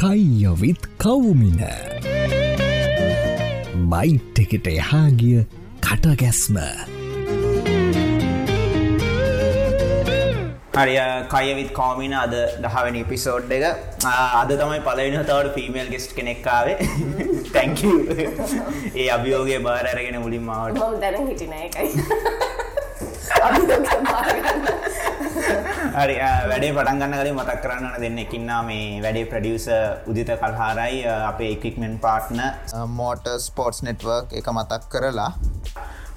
කයියොවිත් කවුමින. Bite එකට එහාගිය කටගැස්ම. හරි කයවිත් කෝමින අද දහවැනි පිසෝඩ් එක. අද තමයි පලවෙන තවට ෆිමේල් ගෙස්ට් කෙනෙක්කාවේ තැංක ඒ අභියෝගේ බාර අරගෙන මුලින් මාවට දැන හිටින එකයි හරි වැඩේ පටන්ගන්න කලින් මතක් කරන්න දෙන්න එකින්නා මේ වැඩේ ප්‍රඩියස උදිත කල්හාරයි අපේ එකික්මෙන් පාට්න මෝට ස්පෝට්ස් නෙට්වර්ක් එක මතක් කරලා.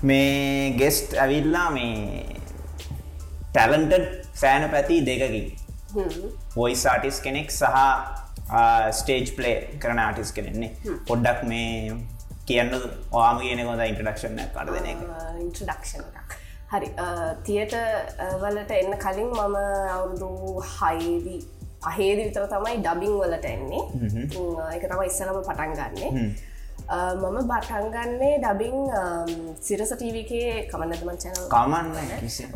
මේ ගෙස්ට් ඇවිල්ලා මේ ටැලන්ටඩ් සෑන පැති දෙකකින්. වොයිස් ආටිස් කෙනෙක් සහ ස්ටේජ් පලේ කරන ආටිස් කෙනෙන්නේ පොඩ්ඩක් මේ කියන්න වාම කියන කොද ඉන්ටඩක්ෂණ කර දෙන එක. ඉන්ට්‍රඩක්ෂන් එකක් හරි තියට වලට එන්න කලින් මම අවුරුදු හයිදී අහේදි විතර තමයි ඩබිං වලට එන්නේ. එක තම ඉස්සලම පටන් ගන්නේ. මම බටන්ගන්නේ ඩබිං සිරස ටීවකේ කමන්නදමන් චැනල් කමන්න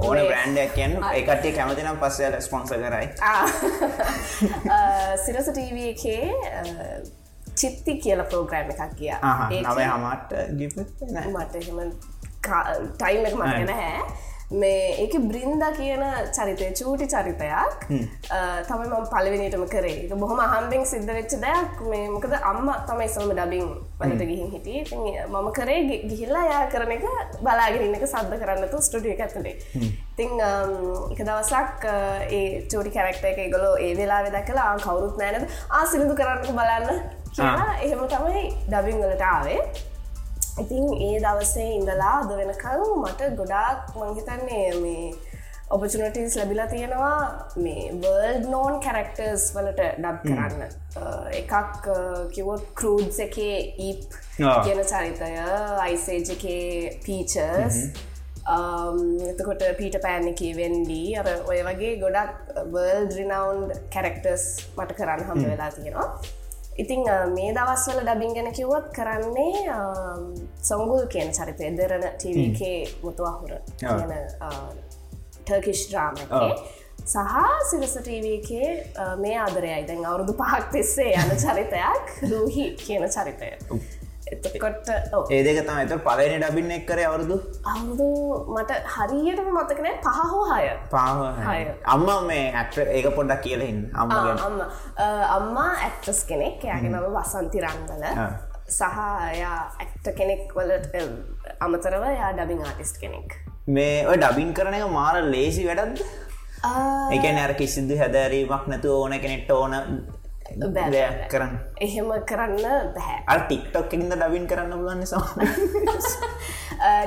ඕන බ්‍රන්ඩයක් කියන්න. එකටේ කැමතිනම් පස්සය ස්පොන්ස කරයි. සිරස ටීව එකේ චිත්ති කියල පෝග්‍රෑම් එකක් කිය නව හමට ගිප මට ටයිම් එක මට නැහැ. මේ ඒක බ්‍රින්ද කියන චරිතය චූටි චරිතයක් තම ම පලවිනිටම කරේ. එක බොහොම හම්බෙන් සිද්ධ වෙච්ච දෙයක්. මේ මොකද අම්ම තමයි සම ඩබිං වලට ගිහින් හිටිය. මම කරේ ගිහිල්ලා යා කරන එක බලාගෙනන්න එක සද්ධ කරන්නතු ස්ටඩිය ඇතුලේ. තිං එක දවසක් ඒ චෝටි කැරක්ට එක ගොලෝ ඒ වෙලා වෙදකලා කවුරුත් නෑනද ආ සිිඳු කරන්නක බලන්න. කියලා එහෙම තමයි ඩබිං වලට ආවේ ඉතින් ඒ දවසේ ඉඳලා අද වෙනකල් මට ගොඩාක් මංහිතන්නේ මේ ඔපචනටස් ලැබිලා තියෙනවා මේ වර්ල්ඩ් නෝන් කැරක්ටර්ස් වලට ඩබ් කරන්න. එකක් කිවොත් කරූඩ්ස් එකේ ඊප් කියන චරිතය අයිසේජ් එකේ පීචර්ස් එතකොට පීට පෑන් එක වෙන්ඩී අර ඔය වගේ ගොඩක් වර්ල්ඩ් රිනවන්් කැරක්ටර්ස් මට කරන්න හම. වෙලා තියෙනවා ඉතිං මේ දවස්වල ඩබින් ගැන කිව්වත් කරන්නේ සොංගුල් කියන චරිතය දෙරන ටීවකේ මුතුවහුර කියන ටර්කිෂ් ්‍රාම සහ සිරස ටීවකේ මේ ආදරයයි. දැන් අවුරුදු පහක් තිස්සේ යන චරිතයක් රූහි කියන චරිතය එතකොට ඒ දෙක තම එත පලනි ඩබින්න එක් කර අවුරුදු? අවුරුදු මට හරියටම මතකනෑ පහ හෝ හය? පාහය අම්ම මේ ඇක්ට ඒක පොඩ්ඩක් කියලහින් අම්ම අම්ම. අම්මා ඇක්ටස් කෙනෙක්. යාගේ නම වසන්ති රංගල සහ යා ඇක්ට කෙනෙක් වලට අමතරව යා ඩබිං ආටිස්ට් කෙනෙක්. මේ ඔය ඩබින් කරන එක මාර ලේසි වැඩක්ද? එක නැර කිසිදු හැදැරීමක් නැතු ඕන කෙනෙට්ට ඕන දෙයක් කරන්න. එහෙම කරන්න බැහැ අ ටික්ටොක් එකින්ද ඩවින් කරන්න පුලන්න සම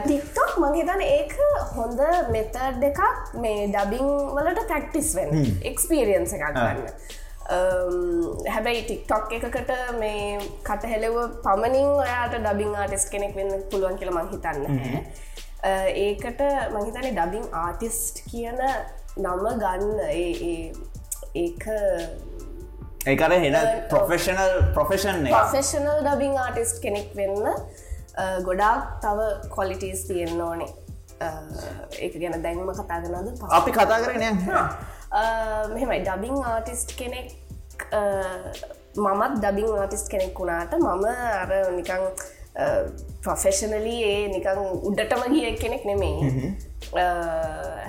ටික්ටොක් මගේ තන ඒක හොඳ මෙතඩ් එකක් මේ ඩබිං වලට ප්‍රක්ටිස් වෙන් එක්ස්පිරියන්ස එකක් ගන්න. හැබැයි ටික්ටොක් එකකට මේ කටහෙලව පමණින් ඔයාට ඩබිං ආටිස් කෙනෙක් වෙන්න පුළුවන් කියල මං හිතන්න ඒකට මහිතන ඩබිං ආටිස්ට් කියන නම ගන්න ඒක ඒකර හෙන professional profession professional dubbing artist කෙනෙක් වෙන්න ගොඩාක් තව කොලිටස් තියෙන්න්න ඕනේ. ඒක ගැන දැන්ම කතාගනද අපි කතා කරන මෙහෙමයි. ඩබිං ආටිස්ට් කෙනෙක් මමත් ඩබිං ආටිස්ට් කෙනෙක් වුණාට මම අර නිකං ප්‍රොෆෙෂනලි ඒ නිකං උඩටම ගිය කෙනෙක් නෙමේ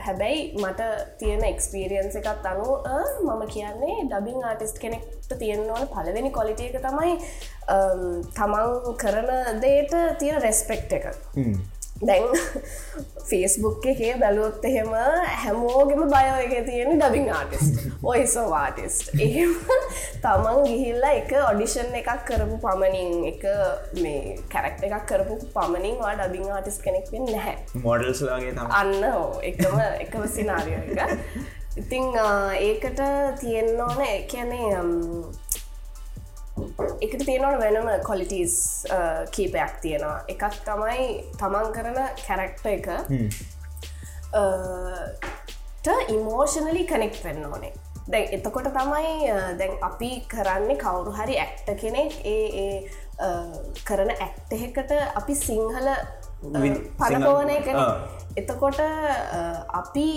හැබැයි මට තියෙන එක්ස්පිරියන්ස එකත් අනු මම කියන්නේ ඩබිං ආටිස්ට් කෙනෙක්ට තියෙන්න්නවන පලවෙනි කොලිටිය එක තමයි තමන් කරන දේට තියෙන රෙස්පෙක්් එක දැන් ෆේස්බුක් එකේ බැලුවොත් එහෙම හැමෝගෙම බයෝ එක තියෙන ඩබිං ආටිස් ඔයිසෝ වාටිස්් එහෙම තමන් ගිහිල්ලා එක ඔඩිෂන් එකක් කරපු පමණින් එක මේ කැරක්ට එකක් කරපු පමණින් වා ඩබිං ආටිස් කෙනෙක් වෙන්න නැහැ. මොඩල්ස්ලාගේ අන්න එකම එකම සිනාරිය එක. ඉතිං ඒකට තියෙන්න ඕන එකනේ එකට තියෙනවට වෙනම කොලිටස් කීපයක් තියෙනවා. එකක් තමයි තමන් කරන කැරක්ට එක ඉමෝෂනලි කනෙක්් වෙන්න ඕනේ. දැන් එතකොට තමයි දැන් අපි කරන්නේ කවුරු හරි ඇක්ට කෙනෙක්. ඒ කරන ඇක්ටහෙකට අපි සිංහල පලකෝන එක එතකොට අපි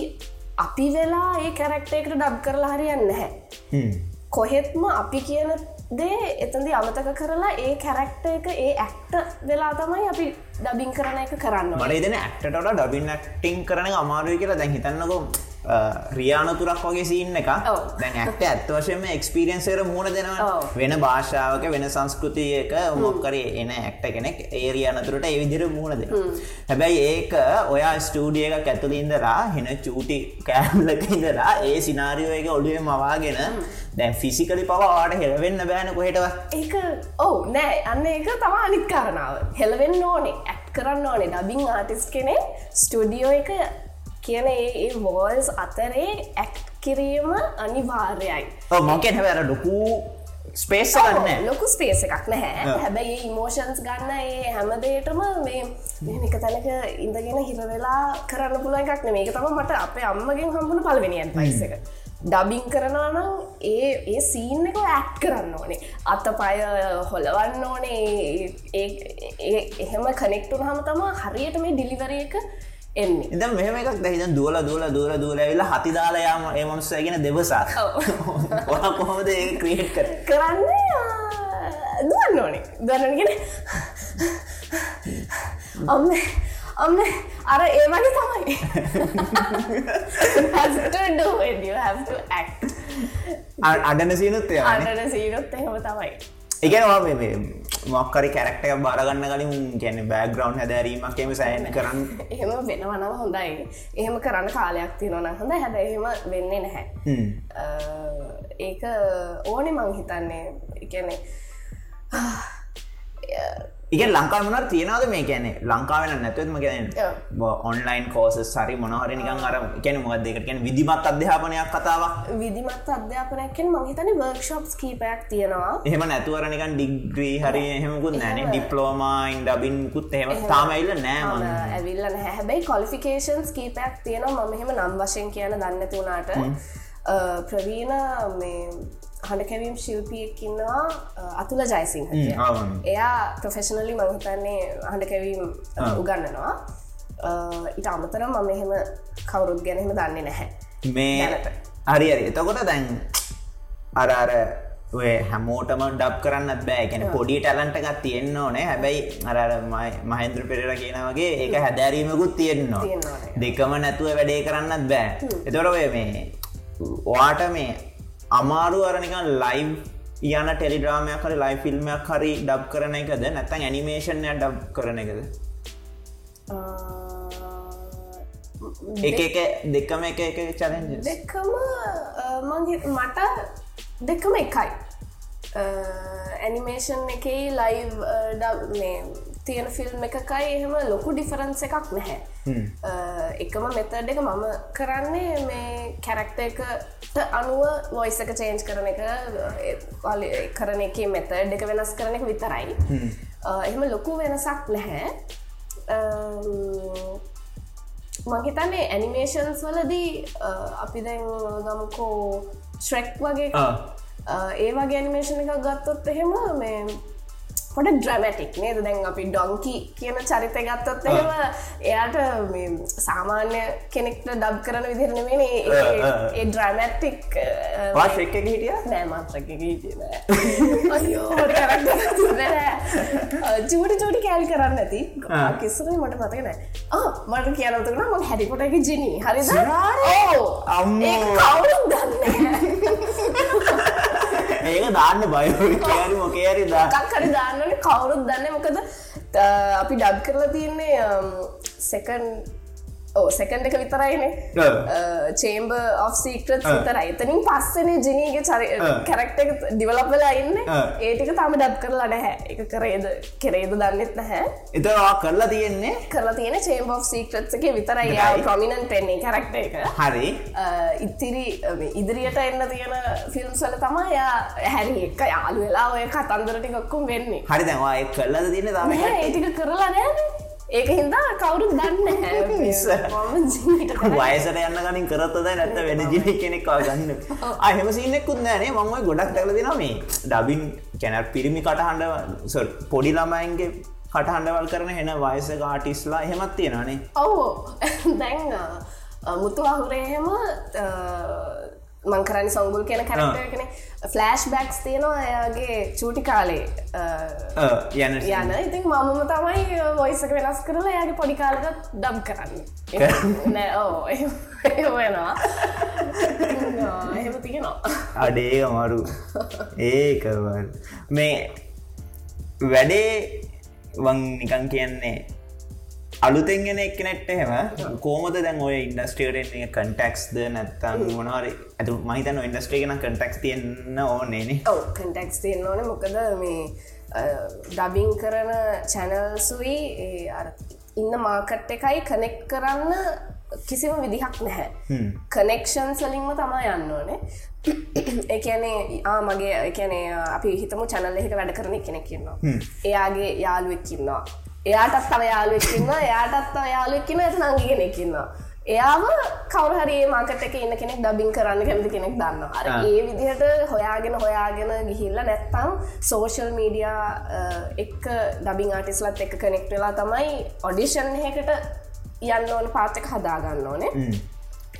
අපි වෙලා ඒ කැරක්ට එකට ඩබ් කරලා හරියන්න හැ කොහෙත්ම අපි කියන දේ එතන්දි අමතක කරලා ඒ කැරක්ට එක ඒ ඇක්ට වෙලා තමයි අපි ඩබින් කරන එක කරන්න මට ඉදන ඇක්ටට ඩබින් ක්ටිං කරන අමාරුව කියලා දැන් හිතන්නකො රියානතුරක් වගේ සින්න එක. දැන් ඇක්ට ඇත්ත වශයෙන්ම එක්ස්පිරියන්සේර මුණ දෙනවා. වෙන භාෂාවක වෙන සංස්කෘතියක මොක්කර එන ඇක්ට කෙනෙක් ඒරියානතුරට ඒ විදිර මුණ දෙන හැබැයි ඒක ඔයා ස්ටූඩිය එකක් ඇතුළින්දලා හෙන චූටි කෑම්ලක ඉඳලා ඒ සිනාරියෝ එක ඔඩුවේ මවාගෙන දැන් ෆිසිකලි පවාට හෙළවෙන්න බෑන කොහෙටව ඒක ඔවු නෑ. අන්න ඒක තම අනිත් කරනාව හෙලවෙන්න ඕනේ ඇක් කරන්න ඕනේ. ඩබිං ආටිස් කෙනෙ ස්ටඩියෝ එක කියන ඒ වෝල්ස් අතරේ ඇක් කිරීම අනිවාර්යයි. මොකෙන් හැබැර ඩොකු ස්පේස් ගන්න ලොකු ස්පේස එකක් නැහැ. හැබැයි ඉමෝෂන්ස් ගන්න ඒ හැමදේටම මේ එක තැනක ඉඳගෙන හිරවෙලා කරන්න පුළුව එකක් නෙමේ එක තම මට අපේ අම්මගෙන් හම්බුණ පල්වෙනි ඇන්පයිස එක. ඩබිං කරනවා නම් ඒ ඒ සීන් එක ඇක් කරන්න ඕනේ. අත පය හොලවන්න ඕනේ. එහෙම කනෙක්ටුන හම තම හරියට මේ ඩිලිවර එක එන්නේ. ඉද මෙහම එකක් දැහිද දුවල දුවල දුවල දුවල වෙලා හති දාලා යාම ඒ මනුස්සයගෙන දෙවසා. ඔහ කොහොමද ඒ ක්‍රියට් කර? කරන්නේ? දුවන්න ඕනේ. දන්නගෙන අම්ම අම්ම අර ඒ වගේ තමයි. අඩන සීනුත් අන්නට සීනොත් එහෙම තමයි එකන මොක්කරි කැරක්ට බාරගන්න කලින් ගැන බෑග්‍රවන්් හැදැරීමක් එම සෑන කරන්න එහෙම වෙනවනව හොඳයි එහෙම කරන්න කාලයක් තියනවන හොඳ හැබ එහෙම වෙන්නේ නැහැ ඒක ඕනෙ මං හිතන්නේ එකනේ ඉග ලංකාමනට තියෙනවද මේ කැනෙ ලංකාවෙන නැතුවත්ම ගැන ඔන්ලයින් කෝස සරි මොනහර නිකන් අර කැන මොදකට කැන විදිමත් අධ්‍යාපනයක් කතාවක්? විදිමත් අධ්‍යාපනයක්ෙන් මහිතන වර්ක්ෂොප්ස් කීපයක් තියෙනවා. එහෙම නැතුවරනිකන් ඩිග්‍රී හරි එහෙමකුත් නෑන ඩිප්ලෝමයින් ඩබින්කුත් එහෙම තාමයිල්ල නෑමන්න ඇවිල්ල හැබැයි කොලිෆිකේෂන්ස් කීපයක් තියෙනවා. මම එහෙම නම් වශයෙන් කියන දන්නති වුණාට ප්‍රවීණ මේ හඬකැවීම් ශිල්පියෙක්කින්නවා අතුල ජයසිංහ. එයා ප්‍රොෆෙෂනලි මංහිතන්නේ හඬකැවීම් උගන්නනවා ඉට අමතර මම එහෙම කවුරුත් ගැනහෙම දන්නේ නැහැ. මේ. හරි හරි. එතකොට දැන් අර අර ඔය හැමෝටම ඩබ් කරන්න බෑ. ගැන පොඩි ටලන්ට එකක් තියෙන්න්න ඕනේ. හැබැයි අර මහෙන්ද්‍ර පෙරර කියනවගේ ඒක හැදැරීමකුත් තියෙන්නවා. දෙකම නැතුව වැඩේ කරන්නත් බෑ. ඔය මේ වාට මේ අමාරු අරනිකන් ලයිව් යන ටෙලිඩ්‍රාමයක් හරි ලයි ෆිල්ම්මයක් හරි ඩබ් කරන එකද? නැත්තන් ඇනිමේෂන්ය ඩබ් කරන එකද? එක එක දෙකම එක එක චලෙන්ජ දෙකම මට දෙකම එකයි. ඇනිමේෂන් එකයි ලයිව් මේ තියෙන ෆිල්ම් එකකයි එහෙම ලොකු ඩිෆරන්ස එකක් නැහැ. එකම මෙතඩ් එක මම කරන්නේ මේ කැරක්ට එකට අනුව වොයිස එක චේන්ජ් කරන එක කරන එක මෙතඩ් එක වෙනස් කරන එක විතරයි. එහෙම ලොකු වෙනසක් නැහැ. මහිතන්නේ ඇනිමේෂන්ස් වලදී අපි දැන් ගමකෝ ශ්‍රෙක් වගේ ඒ වගේ ඇනිමේෂණ එකක් ගත්තොත් එහෙම මේ හොට ඩ්‍රමටික් නේද? දැන් අපි ඩොංකි කියන චරිත ගත්තොත් එහෙම එයාට සාමාන්‍ය කෙනෙක්ට ඩබ් කරන විදිරනවෙන ආ, ආ. ඒ ඩ්‍රමැටික් එක හිටිය? නෑ මාත්‍රක හිටිය චූටි චෝටි කෑල් කරන්න ඇති. කිස්සරේ මට මතක නෑ. මට කියනතුන ම හැඩිකොට එක ජිනී හරි අම්මෝ. කවුරුත් දන්න ඒක දාන්න බය කෑරි මොකේරි දා. එකක් හරි දාන්නන කවුරුත් දන්න මොකද අපි ඩබ් කරලා තියන්නේ සෙකන් ඕ සෙකන්ඩ එක විතරයිනේ චේම්බ of සීක්‍රත් විතරයි එතනින් පස්සන ජිනීගේ චරි. කැරක්ට ඩිවලප්වෙලා ඉන්න. ඒටික තම ඩබ් කරලා නැහැ එක කරේද කෙරේද දන්නෙත් නැහැ එතවා කරලා තියෙන්නේ කරලා තියෙන චේම්බ of සීක්‍රත්සක විතරයි. ප්‍රමිණන්ට එන්නේ කැරක්ට එක හරි ඉතිරි ඉදිරියට එන්න තියෙන ෆිල්ම්සල තමා යා හැරි එක යාලු වෙලා ඔය කතන්දරටි කොක්කුම් වෙන්නේ හරි දැවා එක් කරලද තියන්න තම නැහැ, ඒ ටික කරලා නෑ ඒක හින්දා කවුරුත් දන්න වයසට යන්න ගනින් කරත්තද නැත්ත වෙන ජිනි කෙනෙක් ගන්න. අහෙම සින්නෙකුත් නෑනේ මංව ගොඩක් දැල දෙන මේ ඩබින් කැනත් පිරිමි කටහන්ඩ පොඩි ළමයින්ගේ කටහන්ඩවල් කරන හෙන වයස ගාටිස්ලා හෙමත් තියෙනනේ ඔවු. දැන් මුතු අහුරේහෙම මංකරනි සංගුල් කියන කැරක්ටර් කෙන ෆලෑෂ් බැක්ස් තියෙනවා එයාගේ චූටි කාලේ. යන යන. ඉතින් මමම තමයි වොයිසක වෙනස් කරලා එයාගේ පොඩි කාලක ඩම් කරන්න. නෑ ඕ වෙනවා. එහෙම තියෙනවා. අඩේ අමාරු. ඒකවල් මේ වැඩේ වන් නිකන් කියන්නේ අලුතෙන්ගෙන එක්නෙට් එහෙම කෝමද දැන් ඔය ඉන්ඩස්ට්‍රියට කටක්ස්ද නැත්තන් මොනවාර ඇතු මහිතන ඉන්ඩස්ට්‍රේගෙන කටක්ස් තියන්න ඕනේනේ ඔව කටෙක්ස් තියෙන් ඕන. මොකද මේ ඩබිං කරන චැනල්සුයි ඉන්න මාකට් එකයි කනෙක් කරන්න කිසිම විදිහක් නැහැ. කනෙක්ෂන් සලින්ම තමා යන්න ඕනේ. එකනේ ආ මගේ එකනේ අපි හිතමු චැනල්ල හිට වැඩ කරන කෙනෙක්කින්නවා එයාගේ යාළුවෙක්කින්නවා එයාටත් තව යාළුවෙක්කින්න එයාටත් තව යාළුවෙක්කින්න ඇත නංගි කෙනෙක්කින්නවා එයාම කවරහරි මාකට එක ඉන්න කෙනෙක් ඩබින් කරන්න කැමති කෙනෙක් දන්න අර ඒ විදිහට හොයාගෙන හොයාගෙන ගිහිල්ල නැත්තම් සෝෂල් මීඩියා එක් ඩබින් ආටිස්ලත් එක කනෙක්ට වෙලා තමයි ඔඩිෂන් එකට යන්න ඕන පාත්තක හදාගන්න ඕනේ.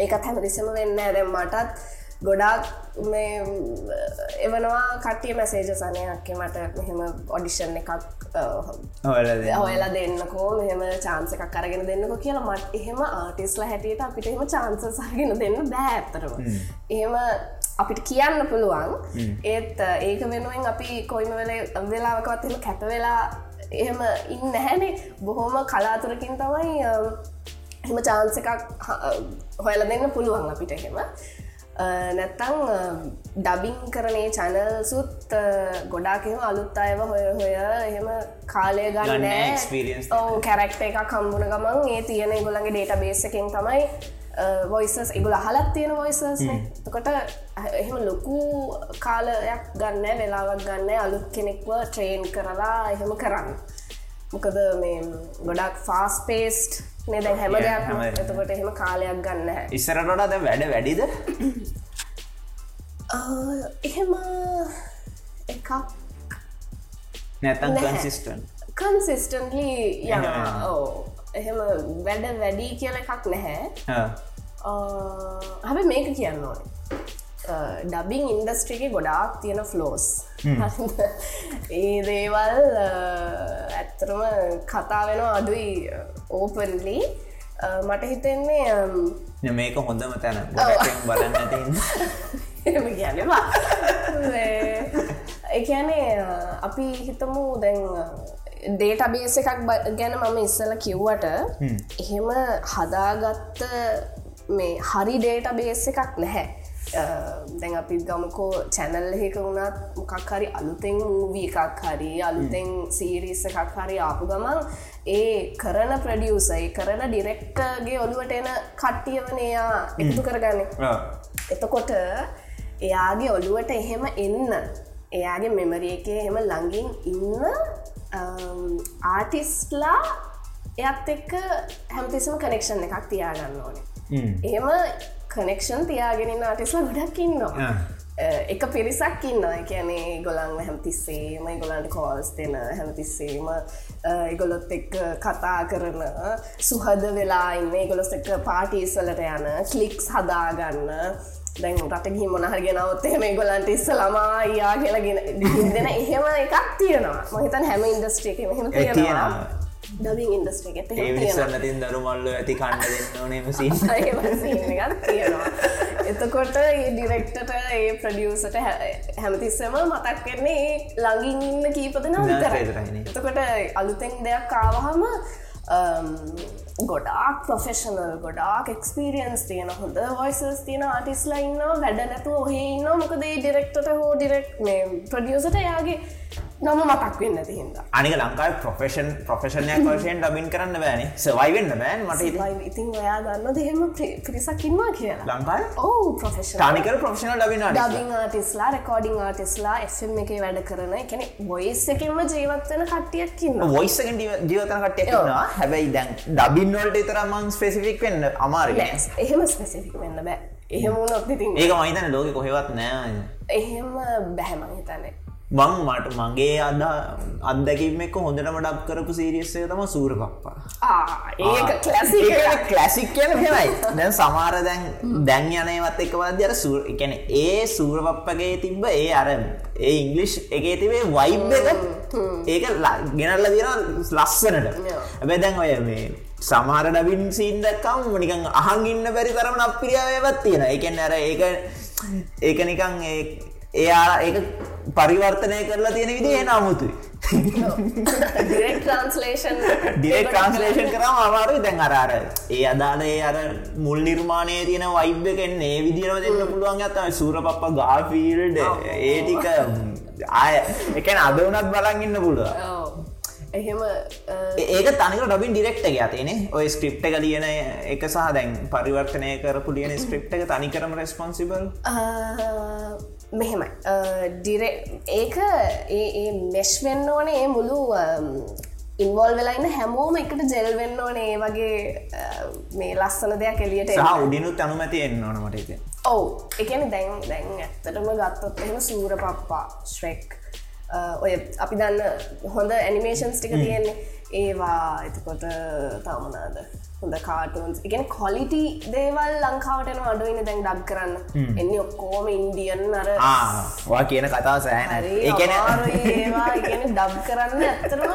ඒකත් හැමතිස්සම වෙන්න ඇරම් මටත් ගොඩාක් මේ එවනවා කටිය මැසේජ සනයක්ක මට මෙහෙම ඔඩිෂන් එකක් ඔයලා දෙන්නකෝ මෙහම චාන්ස එකක් අරගෙන දෙන්නක කියලා මට එහෙම ආටිස්ලා හැටියට අපිට එහෙම චාන්සසාගෙන දෙන්න බෑත්තරම එහෙම අපිට කියන්න පුළුවන්. ඒත් ඒක වෙනුවෙන් අපි කොයිම වෙල වෙලාවකවත් එම කැප වෙලා එහෙම ඉන්න හැනේ බොහොම කලාතුරකින් තමයි එහෙම චාන්ස එකක් හොයල දෙන්න පුළුවන් අපිට එහෙම නැත්තං ඩබිං කරනේ චැනල්සුත් ගොඩාකෙම අලුත් අයව හොය හොය එහෙම කාලය ගන්න ඕ කැරක්ට එක කම්බුණ ගමන් ඒ තියෙන ගොලගේ ඩේට බේස එකෙන් තමයි වොයිසස් ඉගුල හලත් තියෙන වොයිසස් කොට එහෙම ලොකු කාලයක් ගන්න වෙලාවක් ගන්න අලුත් කෙනෙක්ව ට්‍රේන් කරලා එහෙම කරන්න. මොකද මේ ගොඩක් ෆාස් පේස්ට් නද හැම දෙයක් එතකොට එහෙම කාලයක් ගන්න ඉස්සරටට ද වැඩ වැඩිද? එහෙම එකක් නැතන් කන්සිස්ටන් කන්සිස්ටන්ලි යන ඕ එහෙම වැඩ වැඩි කියල එකක් නැහැ. හැබ මේක කියන්න ඕනේ ඩබිං ඉන්ඩස්ට්‍රික ගොඩාක් තියෙන ෆ්ලෝස් ඒ දේවල් ඇත්තරම කතා වෙන අඩුයි ඕපන්ලි මට හිතෙන්නේ මේක හොඳම තැන. බලන්න කියනවා එකනේ අපි හිතමු දැන් ඩේට බේස එකක් ගැන මම ඉස්සල කිව්වට එහෙම හදාගත්ත මේ හරි ඩේට බේස් එකක් නැහැ දැන් අපි ගමකෝ චැනල් එක වුණත් මොකක් හරි අලුතෙන් මූවී එකක් හරි අලුතෙන් සීරිස එකක් හරි ආපු ගමන් ඒ කරන ප්‍රඩියසයි කරන ඩිරෙක්ටගේ ඔළුවට එන කට්ටියවනයා එකතු කරගන්න. එතකොට එයාගේ ඔළුවට එහෙම එන්න එයාගේ මෙමරිය එක එහෙම ළඟින් ඉන්න ආටිස්ලා එයත් එක්ක හැමතිසම කනෙක්ෂන් එකක් තියාගන්න ඕනේ. එහෙම කනෙක්ෂන් තියාගෙන ආටිස්ල ගොඩක් ඉන්නවා. එක පිරිසක් ඉන්න කියනේ ගොලන් හැමතිස්සේම ගොලන්ට කෝල්ස් දෙන හැමතිස්සේම ඉගොලොත් එක් කතා කරන සුහද වෙලා ඉන්න ගොලොස් එක පාටිස්සලට යන කලික්ස් හදාගන්න. දැන් රට ගහි මොනහරගෙනවත් එහෙම ගොලන්ට ඉස්ස ළමා යා කියලගෙන දෙන එහෙම එකක් තියෙනවා. මහිතන් හැම ඉන්ඩස්ට්‍රියක මෙහෙම තියෙනවා ඩබින් ඉන්ඩස්ට්‍රික ඒසන්නතින් දරුමල්ල ඇති කණ්ඩ දෙන්න නේම සි තියෙනවා. එතකොට ඩිරෙක්ටට ඒ ප්‍රඩියසට හැමතිස්සම මතක් කරන්නේ ළඟින් ඉන්න කීපදන විතර එතකොට අලුතෙන් දෙයක් කාවහම ගොඩාක් ප්‍රොෆෙෂනල් ගොඩාක් එක්ස්පිරියන්ස් තියෙන හොඳ වයිසස් තියෙන ආටිස්ලා ඉන්න වැඩ නැතු ඔහේ ඉන්න මොකද ඩිරෙක්ටට හෝ ඩිරෙක්් ප්‍රඩියසට යාගේ නම මතක් වෙන්න තිහිද අනික ලංකායි ප්‍රොෆෙෂන් ප්‍රොෆෙෂනයක් වශයෙන් ඩබින් කරන්න බෑන. සවයිවෙන්න බෑන් මට ඉතින්. ඔයා දන්න දෙහෙම පිරිසක්කින්වා කියලා. ලංකායි ඕ ප්‍රොෆෙෂන් ටනිකර ප්‍රොෆෙෂනල් ඩබින ඩබින් ආටිස්ලා රෙකෝඩිං ආටිස්ලා එම් එක වැඩ කරන එකන බොයිස් එකෙන්ම ජීවත්වන කට්ටියක්කින්න වොයිස්සගෙන් ජීවතන කට්ටියක්වා හැබැයි දැන් ඩබින්වලට ඉතරමන් ස්පෙසිෆික් වෙන්න අමාර එහෙම ස්පෙසිෆික් වෙන්න බෑ. එහෙම නොත් ඉතින් ඒක මහිතන ලෝක කොහෙවත් නෑ. එහෙම බැහැමං හිතන්නේ මං මට මගේ අද අත්දැකීම එක හොඳටම ඩක් කරපු සීරියස්සේ තම සූර කලසි කලසික් කියන හෙමයි දැන් සමාර දැන් දැන් යනයවත් එක වද අර සූර එකන ඒ සූරපප්පගේ තිබ්බ ඒ අර ඒ ඉංගලිෂ් එකේ තිබේ වයිබ් එක ඒක ගෙනල්ල දින ලස්සනට. ඇබැ දැන් ඔය මේ සමහර ඩබින් සීන් දක්කම් නිකං අහංගින්න බැරි තරම අප්‍රියාවවත් තියෙන එකෙන් අර ඒක ඒක නිකං එයා ඒ පරිවර්තනය කරලා තියෙන විදි එන අමුතුයි. ට්‍රන්ස්ලේෂන් ඩිරෙක් ට්‍රන්ස්ලේෂන් කරම අමාරුයි. දැන් අරාර ඒ අදාලේ අර මුල් නිර්මාණය තියෙන වයිබ් එකෙන් ඒ විදිරම දෙන්න පුළුවන් ඇත සූර පප්ප ගාෆීල්ඩ ඒටික ආය. එකන අද වනත් බලන් ඉන්න පුළුව එහෙම ඒක තනික ඩබින් ඩිරෙක්ට ඇතිනේ ඔය ස්ක්‍රිප්ට එක ලියන එක සහ දැන් පරිවර්තනය කරපු ලියන ස්ක්‍රිප්ට එක තනිකරම රෙස්පොන්සිබල් මෙහෙමයි. ඩිර ඒක ඒ මෙශ් වෙන්න ඕනේ ඒ මුළු ඉන්වල් වෙලාන්න හැමෝම එකට ජෙල් වෙන්න ඕනේ. ඒ වගේ මේ ලස්සන දෙයක් එලියට උඩිනුත් අනුමැති එන්න ඕනමට ඉති ඔවු. එකන දැන් දැන් ඇත්තටම ගත්තොත් එහෙම සූර පප්පා ශ්‍රෙක් ඔය අපි දන්න හොඳ ඇනිමේෂන්ස් ටික තියෙන්නේ. ඒවා එතකොට තවමනාද හොඳ කාටන්ස් එකන කොලිටි දේවල් ලංකාවටන අඩුවන දැන් ඩක් කරන්න. එන්න ඔක්කෝම ඉන්දියන් අර වා කියන කතා සෑන ඩබ් කරන්න ඇත්තරම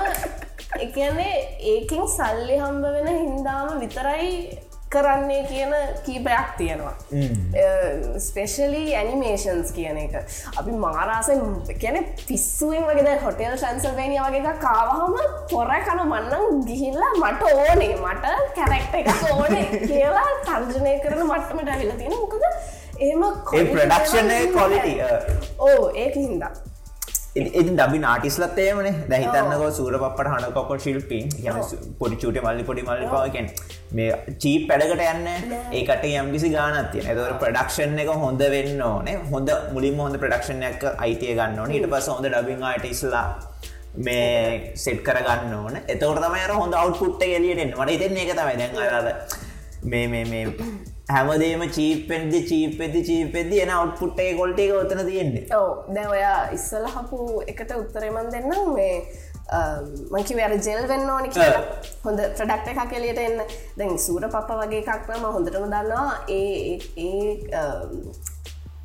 එකන්නේ ඒකින් සල්ලි හම්බ වෙන හින්දාම විතරයි කරන්නේ කියන කීපයක් තියෙනවා. ස්පෙශලි ඇනිමේෂන්ස් කියන එක. අපි මාරාසෙන් කියන පිස්සුවෙන් වගේ හොටෙල් ශන්සල්වේනිය වගේ කාවහම පොර කන මන්නන් ගිහිල්ලා මට ඕනේ. මට කැරෙක්ට එක ඕනේ කියලා තර්ජනය කරන මට්ටමට ඇවිල තියෙන මොකද එම ප්‍රඩක්ෂණය කොලිට ඕ ඒක හින්දා ඉතින් දබි නාටිස්ලත් ඒමනේ දැහිතන්නක සූර පපට හනකොක ශිල්පීන් යන පොඩි චුට මල්ලි පොඩි මල්ලිපාවකෙන් මේ චීප් පැඩකට යන්න ඒකට යම්කිසි ගානත්තිය ඇතවර ප්‍රඩක්ෂන් එක හොඳ වෙන්න ඕනේ. හොඳ මුලින් හොඳ ප්‍රඩක්ෂණයක් අයිතිය ගන්න ඕන. ඊට පස හොඳ ඩබිං ආට ඉස්ලා මේ සෙට් කරගන්න ඕන. එතවට තමයි හොඳ අවුට්පුට්ට එලියටෙන් මට ඉතින් ඒක තමයි. දැන් අරද මේ මේ මේ හැමදේම චීපෙන්දි චීපෙදි චීපෙදි එන අවට්පුට්ටේ කොල්ටේ ඔතන තියෙන්නේ. ඕ දැ ඔයා ඉස්සල හපු එකට උත්තරේමන් දෙන්නම්. මේ මංකි වැර ජෙල් වෙන්න ඕනි කියලා. හොඳ ප්‍රඩක්ට එකක් කෙලියට එන්න. දැන් සූර පප්ප වගේ එකක්නම හොඳටම දන්නවා. ඒ ඒ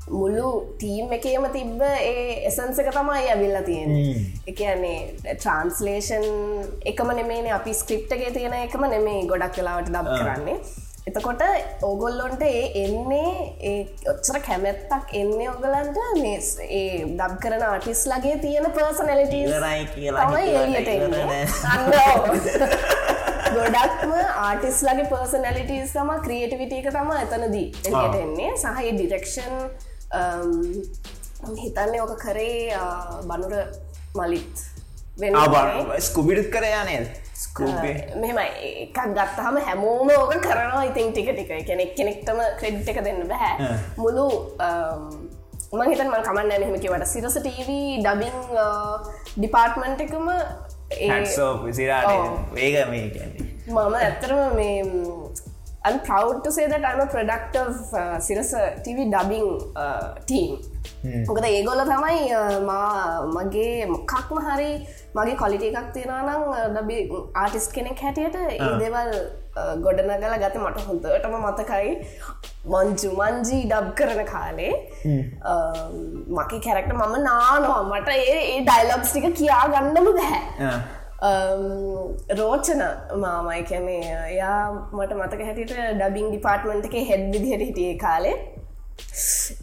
මුල්ලු ටීම් එකේම තිබ්බ ඒ එසන්සක තමයි ඇවිල්ල තියෙන එකන්නේ ට්‍රන්ස්ලේෂන් එකම නෙමේ අපි ස්ක්‍රිප්ටගේ තියෙන එකම නෙමේ ගොඩක් කලාවට දබ කරන්නේ එතකොට ඕගොල්ලොන්ට ඒ එන්නේ ඒ ඔච්චර කැමැත්තක් එන්නේ ඔගලන්ට මේ ඒ දබ් කරන ආටිස් ලගේ තියෙන පර්සනැලිට රයි කියලා ගොඩක්ම ආටිස් ලගේ පර්සනැලිටස් තම ක්‍රියටිවිට එක තම එතනදී එට එන්නේ. සහහි ඩිරෙක්ෂන් හිතන්නේ ඕක කරේ බනුර මලිත් වෙන ස්කුබිඩත් කරයානේද මෙම එකක් ගත්තහම හැමෝම ඕක කරනවා. ඉතින් ටික ටික. කෙනෙක් කෙනෙක්ටම ක්‍රෙඩ් එක දෙන්න බැහැ මුළු මහිතන් මල් කමන්න නැහෙම කිවට සිරස ටව ඩබිං ඩිපාර්ට්මන්ට් එකම විසිරාට ඒක මේ මම ඇත්තරම මේ I'm proud to say that I'm a product of uh, Sirasa TV dubbing uh, team. මොකද ඒගොල්ල තමයි මගේ මොකක්ම හරි මගේ කොලිට එකක් තියෙනනම් ඩබි ආටිස් කෙනෙක් හැටියට ඒ දෙවල් ගොඩනගල ගත මට හොඳටම මතකයි. මංජු මංජී ඩබ් කරන කාලේ. මකි කැරක්ට මම නානවා. මට ඒ ඩයිලොක්ස් ටික කියා ගන්නම බැහැ රෝචන මාමයි කැනේ එයා මට මතක හැටිට ඩබිං ඩිපාර්ට්මන්ට් එක හෙඩ් විදිහට හිටියේ කාලේ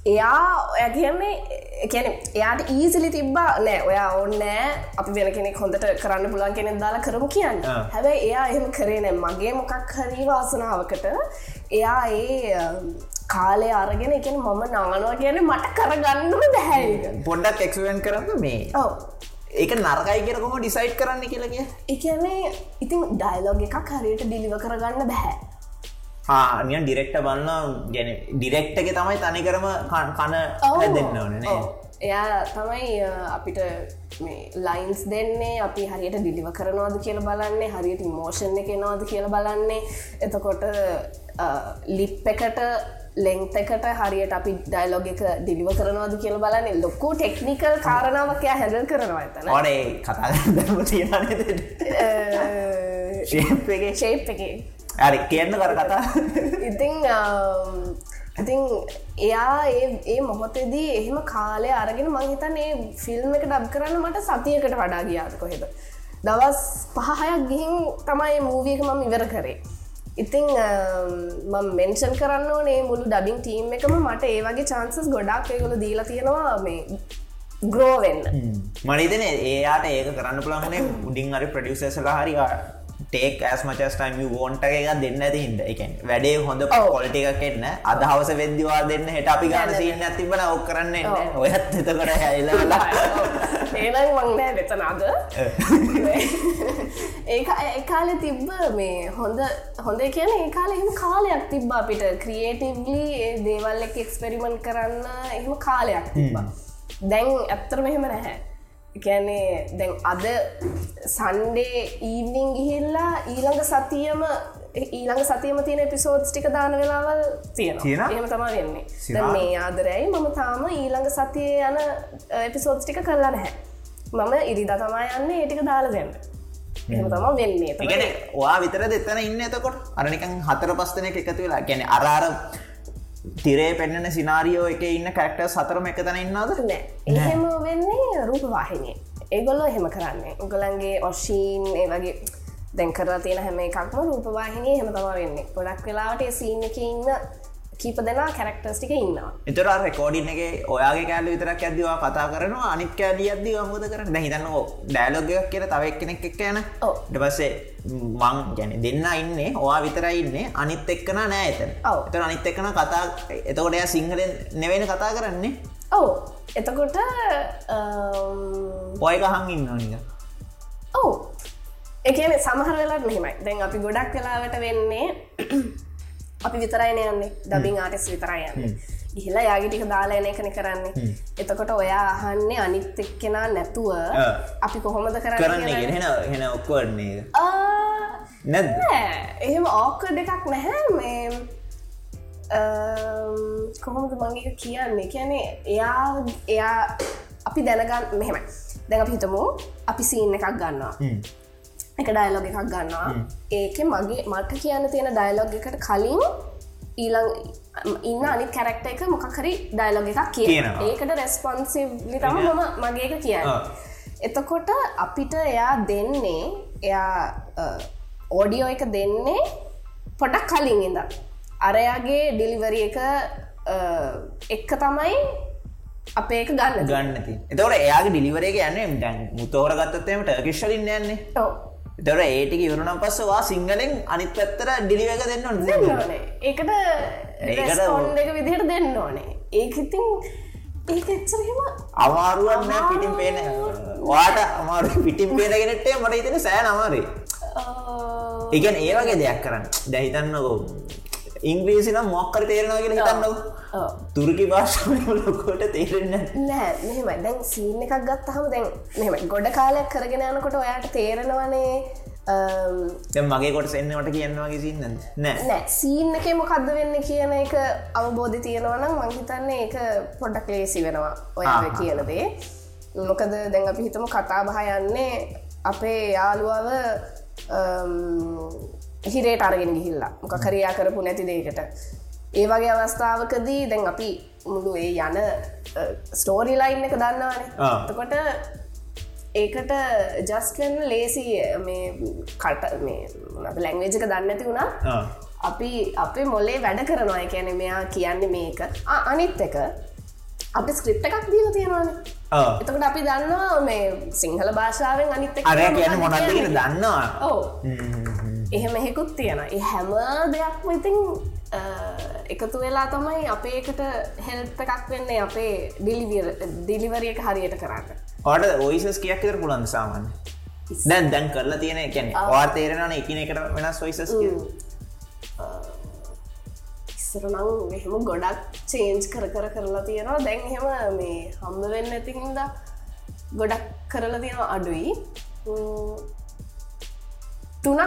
එයා ඔය කියන්නේ කැන එයාට ඊසිලි තිබ්බා නෑ ඔයා ඕන්නෑ අපි වෙන කෙනෙක් හොඳට කරන්න පුලන් කෙනෙක් දාලා කරමු කියන්න. හැබැයි එයා එහෙම කරේ නෑ. මගේ මොකක් හරි වාසනාවකට එයා ඒ කාලය අරගෙන එකෙන මම නානවා කියන මට කරගන්නම බැහැ පොඩ්ඩක් එක්වෙන් කරන්න මේ. ඔව. ඒක නරකයි කියරකොම ඩිසයිට් කරන්න කියලගේ එකනේ ඉතින් ඩයිලෝග එකක් හරියට ඩිලිව කරගන්න බැහැ නිය ඩිරෙක්ට බන්න ගැන ඩිරෙක්ට එක තමයි තනිකරම කන දෙන්න ඕනනේ එයා තමයි අපිට ලයින්ස් දෙන්නේ අපි හරියට ඩිලිව කරනවාද කියල බලන්නේ හරියට මෝෂණ එක නවාද කියල බලන්නේ. එතකොට ලිප් එකට ලෙංත එකට හරියට අපි ඩයිලොග එක ඩිලිව කරනවාද කියල බලන්නේ. ලොක්කු ටෙක්නිකල් කාරණාවකයා හැඳල් කරනවා ඇතන ඕනේ කතා ශේප් එක හරි කියන්න කර කතා. ඉතිං ඉතිං එයා ඒ ඒ මොහොතේදී එහෙම කාලය අරගෙන මංහිතන් ඒ ෆිල්ම් එක ඩබ් කරන්න මට සතියකට වඩා ගියාද කොහෙද? දවස් පහහයක් ගිහින් තමයි මූවියක මම ඉවර කරේ. ඉතිං මම මෙන්ෂන් කරන්න ඕනේ මුළු ඩබින් ටීම් එකම මට ඒ වගේ චාන්සස් ගොඩක් ඒගොල දීලා තියෙනවා මේ ග්‍රෝවෙන්න මනිතන ඒයාට ඒක කරන්න පුළන්ගනේ උඩින් අරි ප්‍රඩියසසලා හරි ටේක් ඇස් මචස්ටයිම් වෝන්ට එක දෙන්න ඇති හිද එකන් වැඩේ හොඳ පොල්ටි එකක් එන්න. අදහවස වෙද්දිවා දෙන්න හෙට අපි ගන්න සින්න ඇතිබන ඔක් කරන්න ඔයත් එතකට හැයිලා ඒනම් මංනෑ වෙතනාද ඒ ඒකාලෙ තිබ්බ මේ හොඳ හොඳ කියන ඒ කාල එහෙම කාලයක් තිබ්බ අපිට. ක්‍රියේටිව්ලි දේවල් එක එක්ස්පෙරිමෙන්් කරන්න එහෙම කාලයක් තිබ්බා. දැන් ඇත්තර මෙහෙම නැහැ එකැනේ දැන් අද සන්ඩේ ඊවනිං ගිහිල්ලා ඊළඟ සතියම ඊළඟ සතියම තියෙන පිසෝඩ්ස් ටික දාන වෙලාවල් තියෙන එහෙම තම වෙන්නේ. මේ ආදරයි මම තාම ඊළඟ සතිය යන එපිසෝඩ්ස් ටික කරලා නැහැ. මම ඉරිදා තමා යන්න ඒටික දාලා දෙන්න. එහෙම තම වෙන්නේ. ගැන වා විතර දෙතන ඉන්න එතකොට? අරනිකන් හතර පස්තනක එකතු වෙලා. ගැන අරාර තිරේ පෙන්න්නන සිනාරියෝ එක ඉන්න කැක්ට සතරම එක තැන ඉන්නද නෑ. එහෙම වෙන්නේ රූපවාහිනය ඒගොල්ලෝ එහෙම කරන්නේ. උගලන්ගේ ඔශීන් ඒ වගේ දැන් කරලා තියෙන හැම එකක්ම රූපවාහිනය හෙම තම වෙන්නේ. ගොඩක් වෙලාවට සීන එක ඉන්න කීප දෙනා කැරක්ටර්ස් ටික ඉන්නවා. එතර රෙකෝඩින් එක ඔයාගේ කෑල විතරක් ඇදවා කතා කරනවා අනිත් කෑලිය අද්දී අමුද කරන්න? හිතන්න ඩෑලොගයක් කියල තවක් කෙනෙක් එක් යන. ඩපස්සේ මං ගැන දෙන්න ඉන්නේ ඔවා විතරයි ඉන්නේ අනිත් එක්කන නෑ එතන. එත අනිත් එක්කන කතා එතකොට එයා සිංහලෙන් නෙවෙන කතා කරන්නේ? ඔව. එතකොට ඔයක හං ඉන්න නික ඔවු. එකන සමහර වෙලත් මෙහෙමයි. දැන් අපි ගොඩක් කලාවට වෙන්නේ අපි විතරයින යන්නේ. ඩබිං ආටස් විතරයි යන්න. ඉහිලා යාගිටික දාලා එන එකන කරන්නේ. එතකොට ඔයා අහන්නේ අනිත් එක්කෙනා නැතුව අපි කොහොමද කරන්න හෙන හෙන ඔක්කොන්නේ නැ. එහෙම ඕක්කඩ එකක් නැහැ. මේ කොහොමද මගේ කියන්නේ? කියැනේ එයා එයා අපි දැනගන්න මෙහෙමයි. දැන් අපි හිතමු අපි සීන් එකක් ගන්නවා එක ඩයිලොග එකක් ගන්නවා. ඒක මගේ මට කියන්න තියෙන ඩයිලොග් එකට කලින් ඊළං ඉන්න අනි කැරක්ට එක මොකකරි ඩයිලොග එකක් කියන ඒකට රෙස්පොන්සිලි තම මම මගේක කියන්න. එතකොට අපිට එයා දෙන්නේ එයා ඕඩියෝ එක දෙන්නේ පොඩක් කලින් ඉඳ අරයාගේ ඩිලිවරි එක එක්ක තමයි අපේක ගන්න ගන්නති එතවට එයාගේ ඩිලිවරේ යන්න මුතෝර ගත්තත්තේමට කිශ්ලින් යන්නේ දොර ඒටික ඉවරුනම් පස්සවා සිංහලෙන් අනිත් පැත්තර ඩිලිවක දෙන්න ඕන ඒකට එක විදිහට දෙන්න ඕනේ. ඒක ඉතින් ඒක එච්චරම අමාරුවන්න පිටිම් පේන වාට අමාරු පිටිම් පේනගෙනටේ මට ඉතින සෑ අමාරේ ඒගැන් ඒවගේ දෙයක් කරන්න. දැහිතන්නකෝ ඉංග්‍රීසි නම් මොක්කර තේරෙනගෙන හිතන්නව තුරකි භාෂාව ලොකොට තේරෙන්න නෑ මෙහෙමයි. දැන් සීන එකක් ගත්තහම දැන් මෙහෙම ගොඩ කාලයක් කරගෙන යනකොට ඔයාට තේරෙනවනේ මගේ කොට එන්නවට කියන්නවාගේ සින්න නෑ. නෑ සීන් එක මොකක්ද වෙන්න කියන එක අවබෝධ තියෙනවනම් මංහිතන්නේ ඒක පොඩ්ඩක් ලේසි වෙනවා ඔයා කියනදේ මොකද දැන් අපි හිතම කතා බහ යන්නේ අපේ යාළුවව හිරේට අරගෙන ගිහිල්ලා. මොක කරයා කරපු නැති දේකට ඒ වගේ අවස්ථාවකදී දැන් අපි මුළු ඒ යන ස්ටෝරි ලයින් එක දන්නවානේ. තකොට ඒකට ජස්කන් ලේසි මේ කට මේ ලැංවේජක දන්නඇති වුණා අපි අපේ මොලේ වැඩ කරනවා. කියැන මෙයා කියන්නේ මේක. අනිත් එක අපි ස්ක්‍රිප් එකක් දීල තියෙනවානේ. එතකට අපි දන්නවා මේ සිංහල භාෂාවෙන් අනිත් අර කියන මොනදගෙන දන්නවා. ඕ එහෙම එහෙකුත් තියෙන හැම දෙයක්ම ඉතින් එකතු වෙලා තමයි අපේකට හෙල්ප එකක් වෙන්නේ අපේ ඩිලිවරිය හරියට කරන්න. ඕට ඔයිසස් කියක් කර පුලන් සාමන් දැන් දැන් කරලා තියෙන එකැන වා තේරෙනන එකන එකට වෙනස් ඔයිසස් ඉස්සරනං එහෙම ගොඩක් චේන්ජ් කර කර කරලා තියෙනවා. දැන් එහෙම මේ හම්බ වෙන්න ඇති හින්දා ගොඩක් කරලා තියෙනවා අඩුයි තුනක්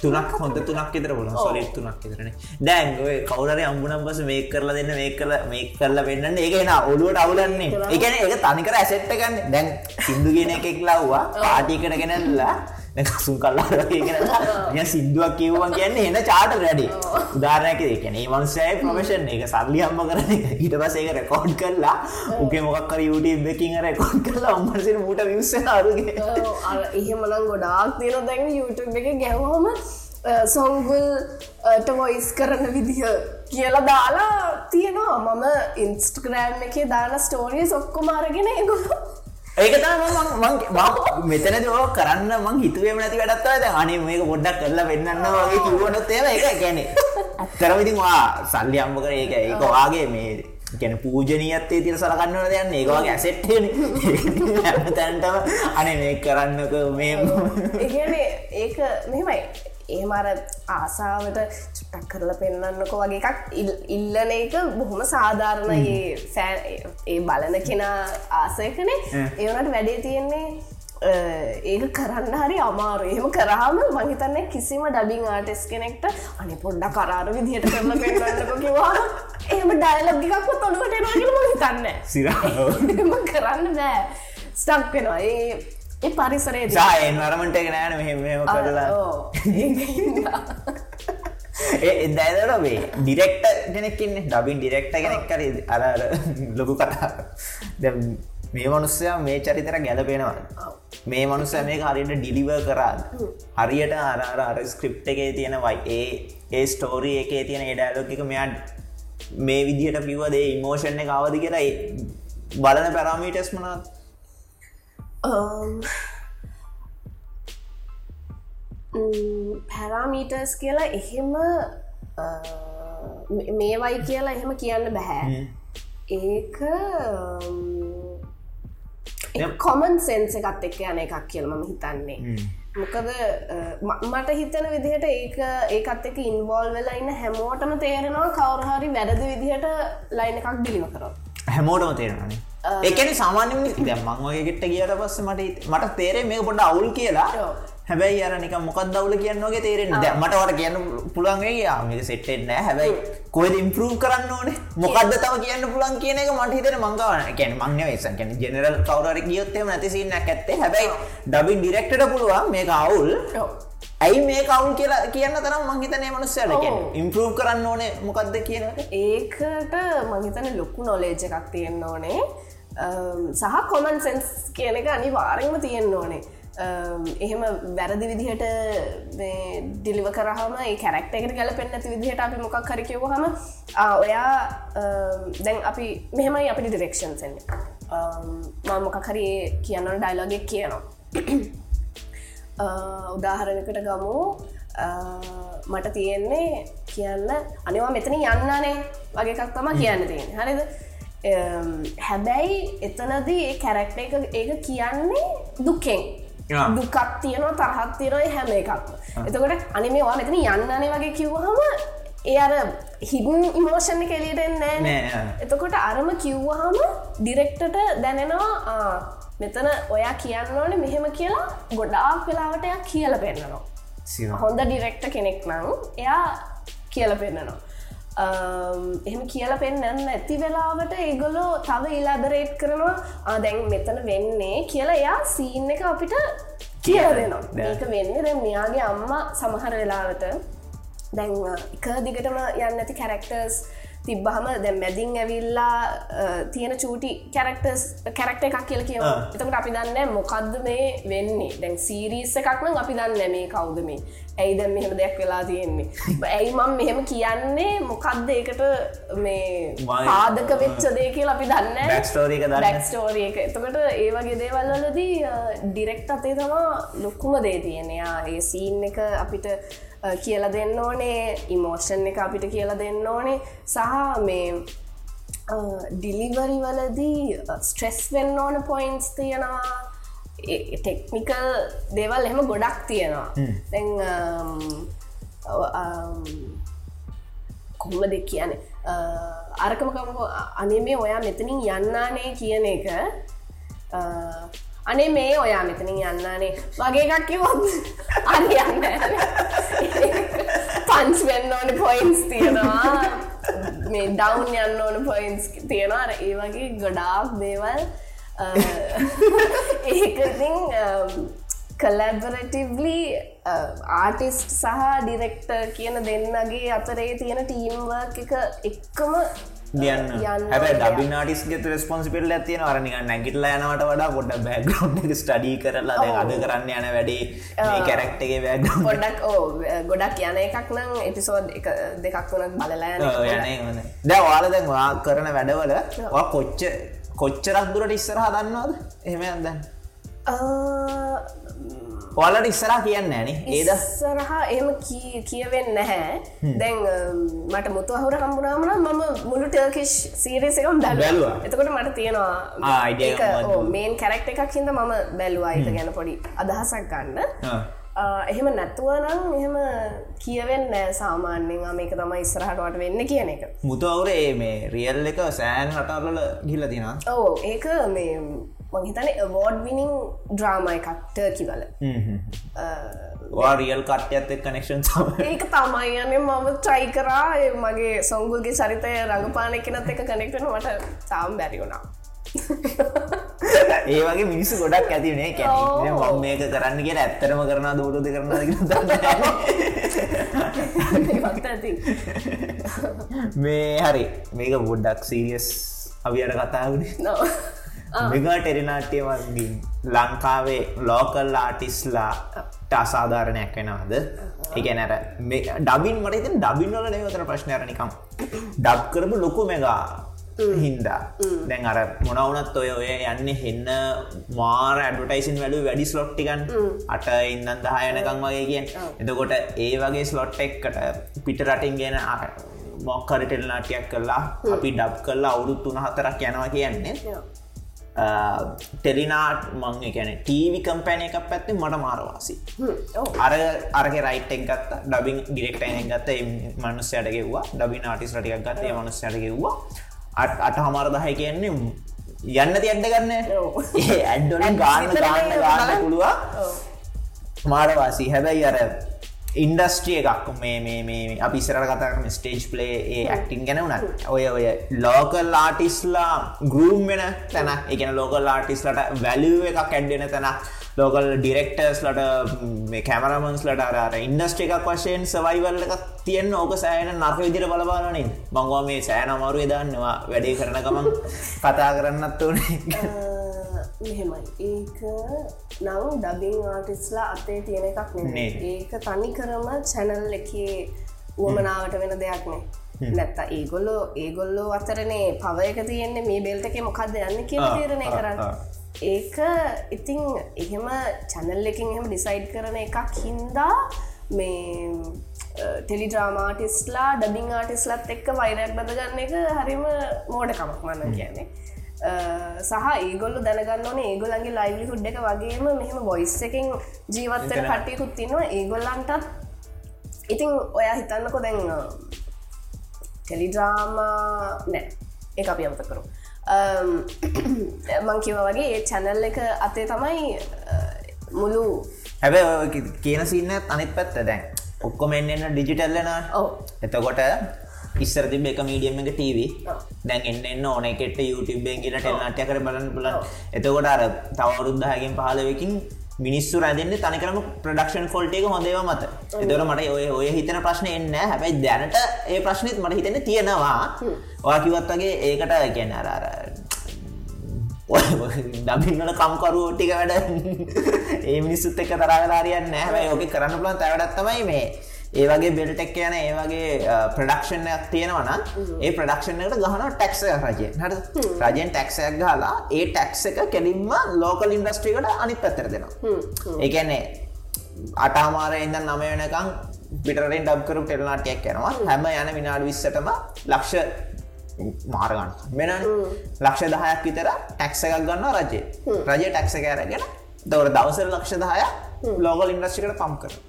තුනක් හොඳ තුනක් විතර පුලන් සොලිට් තුනක් විතරන දැන් ඔය කවුරරි අම්බුනම් පස මේ කරලා දෙන්න මේ කල මේ කරලා වෙන්න ඒක එන ඔලුවට අවුලන්නේ. එකන ඒක තනිකර ඇසෙට්ට ගන්න දැන් සිින්දු ගෙන එකෙක් ලව්වා පාටිකට ගෙනල්ලා කසුන් කල්ලා ය සිින්දුවක් කිව්වන් කියන්නේ එන චාට රැඩි උදාරනැක කියන මන්සයි ප්‍රමේෂන් එක සල්ලි අම්ම කරන ඊට පස ඒක රෙකෝඩ් කරලා උගේ මොක්කර යුටම් දෙකින් රෙකෝඩ් කරලා උම්මරසිට මට විස්ස අරුගේ එහෙමනම් ගොඩාක් තියෙන දැන් YouTube එක ගැවහම සොංගුල්ට වොයිස් කරන විදිහ කියලා දාලා තියෙනවා. මම ඉන්ස්ටග්‍රෑම් එකේ දාන ස්ටෝරිය ඔක්කොමාරගෙන ගොඩ ඒක මෙතන දෝ කරන්න මං හිතුවේම නැති වැඩත්වද අනේ මේක පොඩ්ඩක් කරලා වෙන්නන්න වගේ කිවනොත් ඒම එක ගැන ඇත්තරවිතින් වා සල්ලි අම්ම කර ඒක ඒක වාගේ මේ ගැන පූජනීයත්තේ තිර සලකන්නවන දෙයන්න ඒවාගේ ඇසෙට්ට තැන්ටම අනේ මේ කරන්නක මේ ඒක මෙමයි ඒමර ආසාාවට චුට්ටක් කරලා පෙන්න්නන්නකො වගේ එකක් ඉල්ලන එක බොහොම සාධාරණ ඒ බලන කෙනා ආසයකනේ. ඒවනට වැඩේ තියෙන්නේ ඒක කරන්න හරි අමාරු එහෙම කරාම මහිතන්න කිසිම ඩබිං ආටෙස් කෙනෙක්ට අනි පොඩ්ඩ කරාර විදිහට කරල පෙන්න්නක කිවා එහම ඩයිලබ්ගිකක් තොඩුවට එනවාගම හිතන්න. සිරම කරන්න බෑ. ස්ටක් වෙනවා. ඒ ඒ පරිසරේ සායෙන් වරමට එක නෑන මෙහෙම කරලා. එදයිදර වේ ඩිරෙක්ට කෙනෙක්න්නේ ඩබින් ඩිරෙක්ට කෙනෙක් කර අර ලොකු කතා. මේ මනුස්සය මේ චරිතර ගැලපෙනවා මේ මනුස්ස මේ හරියට ඩිලිව කරාද? හරියට අර අර ස්ක්‍රිප් එකේ තියෙනවයි ඒ ඒ ස්ටෝරී එකේ තියෙන එඩෑලොක්ක මෙයා මේ විදිහට පිවදේ ඉමෝෂණ එක අවදි කියලා බලන පැරාමීටස් මනාත් පැරාමීටර්ස් um, කියලා එහෙම මේවයි කියලා එහෙම කියන්න බැහැ ඒක කොමන් සෙන්ස එකත් එක්ක යන එකක් කියලම හිතන්නේ. මොකද මට හිතන විදිහට ඒක ඒකත් එක ඉන්වෝල් වෙලා ඉන්න හැමෝටම තේරෙනවා කවරහරි වැරදි විදිහට ලයින එකක් ඩිලිව කරව හැමෝටම තේරෙනනේ එකන සාමාන්‍යෙන් දැම් මංවගේගෙට කියට පස්ස මට මට තේරේ මේ පොඩ අවුල් කියලා. හැබැයි අර නික මොකක් දවල කියන්නගේ තේරෙන මටවට කියන්න පුළන්ගේ මේක සෙට්ටෙත් නෑ හැබැයි කොයිද ඉම්පරූ කරන්න ඕනේ? මොකක්ද තව කියන්න පුළන් කියන එක මට හිතන මංගවන කැන මං වේසන් කැන ජෙනරල් කවර කියොත්තේ නැතිසින්න ඇත්තේ. හැබැයි ඩබින් ඩිරෙක්ට පුළුවන් මේ අවුල්. ඇයි මේ කවුන් කියලා කියන්න තරම් මංහිතනය මනුස්සයට? ඉම්පරූ කරන්න ඕනේ මොකක්ද කියනට ඒකට මහිතන ලොක්කු නොලේජ එකක් තියෙන්න්න ඕනේ සහ කොමන් සෙන්ස් කියන එක අනිවාරෙන්ම තියෙන්න්න ඕනේ එහෙම වැරදි විදිහට ඩිලිව කරහම කැරක්ට එකට ගැල පෙන්න්නති විදිහට අපි මොකක් කරකිව හම ඔයා දැන් අපි මෙහෙමයි අපි ඩිරෙක්ෂන් සෙන්නේ මොකක් හරි කියන්න ඩයිලෝගෙක් කියනවා උදාහරණකට ගමු මට තියෙන්නේ කියන්න අනිවා මෙතන යන්නනේ වගේ එකක් තම කියන්න තියෙන හරිද හැබැයි එතනදී ඒ කැරක්ට එක ඒක කියන්නේ දුකෙන්. දුකක් තියනවා තරහත් තියනයි හැම එකක් එතකොට අනිමේවා මෙතන යන්නන වගේ කිව්වහම ඒ අර හිඩන් ඉමෝෂණ කෙලිටෙන් නෑ. එතකොට අරම කිව්වහම ඩිරෙක්ටට දැනෙනවා මෙතන ඔයා කියන්න ඕන මෙහෙම කියලා ගොඩාක් වෙලාවට කියල පෙන්න්නනවා හොඳ ඩිරෙක්ට කෙනෙක් නම් එයා කියල පෙන්න්නනවා එහෙම කියල පෙන්න්න ඇති වෙලාවට ඒගොලෝ තව ඉලාබරේට් කරනවා. දැන් මෙතන වෙන්නේ කියලා එයා සීන් එක අපිට කියල දෙනවා. ඒක වෙන්නේ මෙයාගේ අම්මා සමහර වෙලාවට දැන් එක දිගටම යන්න ඇති කැරක්ටර්ස් තිබ්බහම දැ මැදින් ඇවිල්ලා තියෙන චූටි කැරක්ටර්ස් කැරක්ට එකක් කියල කියව එතකට අපි දන්න මොකක්ද මේ වෙන්නේ. දැන් සීරීස එකක්න අපි දන්න මේ කවුද මේ. ඇයි දැම් මෙහෙම දෙයක් වෙලා තියෙන්නේ? ඇයි මම් මෙහෙම කියන්නේ? මොකක්ද ඒකට මේ ආදක වෙච්ච දේ කියලා අපි දන්න ක්ස්ටෝරිය එක එතකට ඒවගේ දේවල්ලදී ඩිරෙක්ට අතේ තමා ලොක්කුම දේ තියෙනයා ඒ සීන් එක අපිට කියල දෙන්න ඕනේ. ඉමෝෂන් එක අපිට කියල දෙන්න ඕනේ. සහ මේ ඩිලිවරි වලදී ස්ට්‍රෙස් වෙන්න ඕන පොයින්ස් තියෙනවා. ටෙක්නිකල් දේවල් එහෙම ගොඩක් තියෙනවා. කොහොම දෙ කියන අරකමකම අනේ මේ ඔයා මෙතනින් යන්නානේ කියන එක අනේ මේ ඔයා මෙතනින් යන්නනේ වගේ එකක් කිවොත් අනි යන්න පන්ස් වෙන්න ඕන පොයින්ස් තියෙනවා. මේ ඩවුන් යන්න ඕන පොයින්ස් තියෙනවා. අර ඒ වගේ ගොඩාක් දේවල් ඒකඉතින් කලැබරටිව්ලි ආටිස්ට් සහ ඩිරෙක්ටර් කියන දෙන්නගේ අතරේ තියෙන ටීම්ව එක එක්කම දියන්න යන්න හැබ ඕනේ. ඩබිනාටිස් ගෙත රස්පොන්සිපිල් ඇතින අරනික නැගිටල යනවට වඩා පොඩ බැග්‍රවන්් ස්ටඩී කරලා අද කරන්න යන වැඩේ කැරක්ටගේ වැග ගොඩක් ඕ ගොඩක් යන එකක් නම් එපිසෝඩ් එක දෙකක් වනත් බලලා යන දැ වාල දැන් වා කරන වැඩවල කොච්ච කොච්චරක් දුරට ඉස්සරහ දන්නවාද? එහෙම දැන් ඔලට ඉස්සරා කියන්න ඇන ඒද ඉස්සරහා එම කියවෙන්න නැහැ. දැන් මට මුතුවහුර හම්බුනාමන මම මුළු ටර්කිෂ් සීරසකම් බැලවා. එතකොට මට තියෙනවා. මේන් කැරක්ට එකක් හිද මම බැලුවායිත ගැන පොඩි අදහසක් ගන්න. එහෙම නැත්තුවනම් එහෙම කියවෙන්න නෑ සාමාන්‍යෙන් මේක තමයි ඉස්සරහටවට වෙන්න කියන එක. මුතුවවරේ මේ රියල් එක සෑන් හටරල ගිල්ල තිනා ඕ ඒක මේ මංහිතන වෝඩ් විනිින් ඩ්‍රාම එකක් ටර්කිවල වා රියල් කට්‍යත් කනෙක්ෂන් ඒක තමයි යන මම ට්‍රයි කරා. මගේ සොංගුල්ගේ චරිතය රඟපාන එකනත් එක කනෙක්ටන මට තාම් බැරි වුණා. ඒ වගේ මිනිස්සු ගොඩක් ඇතිනේ ඔව්. මම මේක කරන්න කිය ඇත්තරම කරන දූරද කරන මේ හරි. මේක බොඩ්ඩක් සීරියස් අවියට කතාවනේ නෝ මෙගා ටෙරිනාට්‍යවන්ගින් ලංකාවේ ලෝකල් ආටිස්ලාට අසාධාරණයක් වෙනවාද? එක නැර ඩබින් මට ඉතින් ඩබින් වල නවතර ප්‍රශ්නයරනිකම් ඩබ් කරපු ලොකු මෙගා හින්දා. දැන් අර මොනවනත් ඔය ඔය යන්න හෙන්න මාර ඇඩටයිසින් වැඩු වැඩි ස්ලොට්ටිකන් අට ඉන්නන් දහයනකං වගේ කියෙන් එතකොට ඒ වගේ ස්ලොට් එක්කට පිට රටින් ගෙන මොක්කර ටෙල් නාටයක් කරලා අපි ඩබ් කරලා අවුරුත් තුන හතරක් යනවා කියන්නේ ටෙලිනාට් මං ගැන ටීවි කම්පැන එකක් පැත්තේ මට මාරවාසි අර අරක රයිටෙක් ගත්ත. ඩබින් ඩිරෙක්ටයින ගත්ත. මනුස්සයට ගෙව්වා. ඩබින් ආටිස් රටිකක් ගත්තේ. මනුස්සයට ගෙව්වා. අට අට හමාරදහය කියන්නේ යන්න තියන්ට ගන්න? ඇඩ්ඩොලින් ගාන්න ගාන්න ගාන්න පුළුවන්. මාරවාසී හැබැයි අර ඉන්ඩස්ට්‍රිය එකක් මේ මේ මේ අපි ඉස්සරට කතාරම ස්ටේජ් ප්ලේ ඒ ඇක්ටිං ගැන වුනත් ඔය ඔය ලෝකල් ආටිස්ලා ගරුම් වෙන තැන එකන ලෝකල් ආටිස්ලට වැලිුව එකක් ඇඩ්ඩෙන තැන ලෝකල් ඩිරෙක්ටර්ස් ලට මේ කැමරමන්ස් ලට අර ඉන්ඩස්ට්‍රි එකක් වශයෙන් සවයිවල්ල එකක් තියෙන් ඕක සෑන නර්ක විදිර බලබාලනේ මංවා මේ සෑන අමාරු දන්නවා වැඩේ කරන ගමන් කතා කරන්නත් ඕනේ මෙහෙමයි ඒක නම් ඩබිං ආටිස්ලා අතේ තියෙන එකක්. නේ. ඒක තනි කරම චැනල් එකේ වුවමනාවට වෙන දෙයක් නේ නැත්ත ඒගොල්ලෝ ඒගොල්ලෝ අතරනේ පවයක තියෙන්නේ මේ බෙල්ටක මොකක්ද යන්න කියල ආ, තේරණය කරන්න. ඒක ඉතිං එහෙම චැනල් එකින් එහෙම ඩිසයිඩ් කරන එකක් හින්දා මේ ටෙලිඩ්‍රාමාටිස්ලා ඩබිං ආටිස්ලත් එක්ක වෛරයක් බදගන්න එක හරිම මෝඩකමක් මන්න කියන්නේ. සහ ඒගොල්ල දැනගන්න ඕනේ ඒගොලන්ගේ ලයිලි හුඩ් එක වගේම මෙහෙම බොයිස් එකින් ජීවත්තර එතන- කටයකුත් තින්නවා ඒගොල්ලන්ටත් ඉතිං ඔයා හිතන්නකො දැන් ටෙලිඩ්‍රාමා නෑ. ඒ අපි අමත කරු මංකිව වගේ ඒ චැනල් එක අතේ තමයි මුළු හැබැ කියන සින්න අනිත් පැත්ත දැන්. ඔක්කොම එන්න ඩිජිටල්ලන එතකොට ඉස්සර තිබ එක මීඩියම් එක ටව. දැන් එන්න එන්න ඕනෙකට යුටබෙන් කියල ටෙල්නාටය කර බලන්න පුලන් එතකොට අර තවරුද්ධහගෙන් පහලවකින් මිනිස්සු රැදන්න තනිකරම ප්‍රඩක්ෂන් කොල්ටේක හොඳේව මත. එතවට මට ඔය ඔය හිතන ප්‍රශ්න එන්න හැබැයි දැනට ඒ ප්‍රශ්නත් මට හිතෙන තියෙනවා. වාකිවත් වගේ ඒකට කියන්න අරර ඩබින්නල කම්කරු ටික වැඩ. ඒ මිනිස්සුත් එක්ක තරගලාරියන්න හැබයි ඕක කරන්න පුලන් තැවඩත්තමයි මේ ඒ වගේ බෙල්ටෙක් යන ඒ වගේ ප්‍රඩක්ෂණයක් තියෙනවන ඒ ප්‍රඩක්ෂණයට ගහන ටැක්ස රජය හට රජයෙන්. ටැක්සයක් ගහලා ඒ ටැක්ස එක කෙලින්ම ලෝකල් ඉන්ඩස්ට්‍රිකට අනිත් පැත්තර දෙනවා. ඒකැන්නේ අටාමාර ඉඳ නම වෙනකං පිටරෙන් ඩබ්කරු ටෙල්නාටයක් යනවා හැම. යන විනාඩ විස්සටම ලක්ෂ මාරගන්න මෙන ලක්ෂ දහයක් විතර ටැක්ස එකක් ගන්න රජය. රජය ටැක්ස කෑරගෙන දවර දවසර ලක්ෂ දහය ලෝගල් ඉන්ඩස්්‍රිකට පම් කර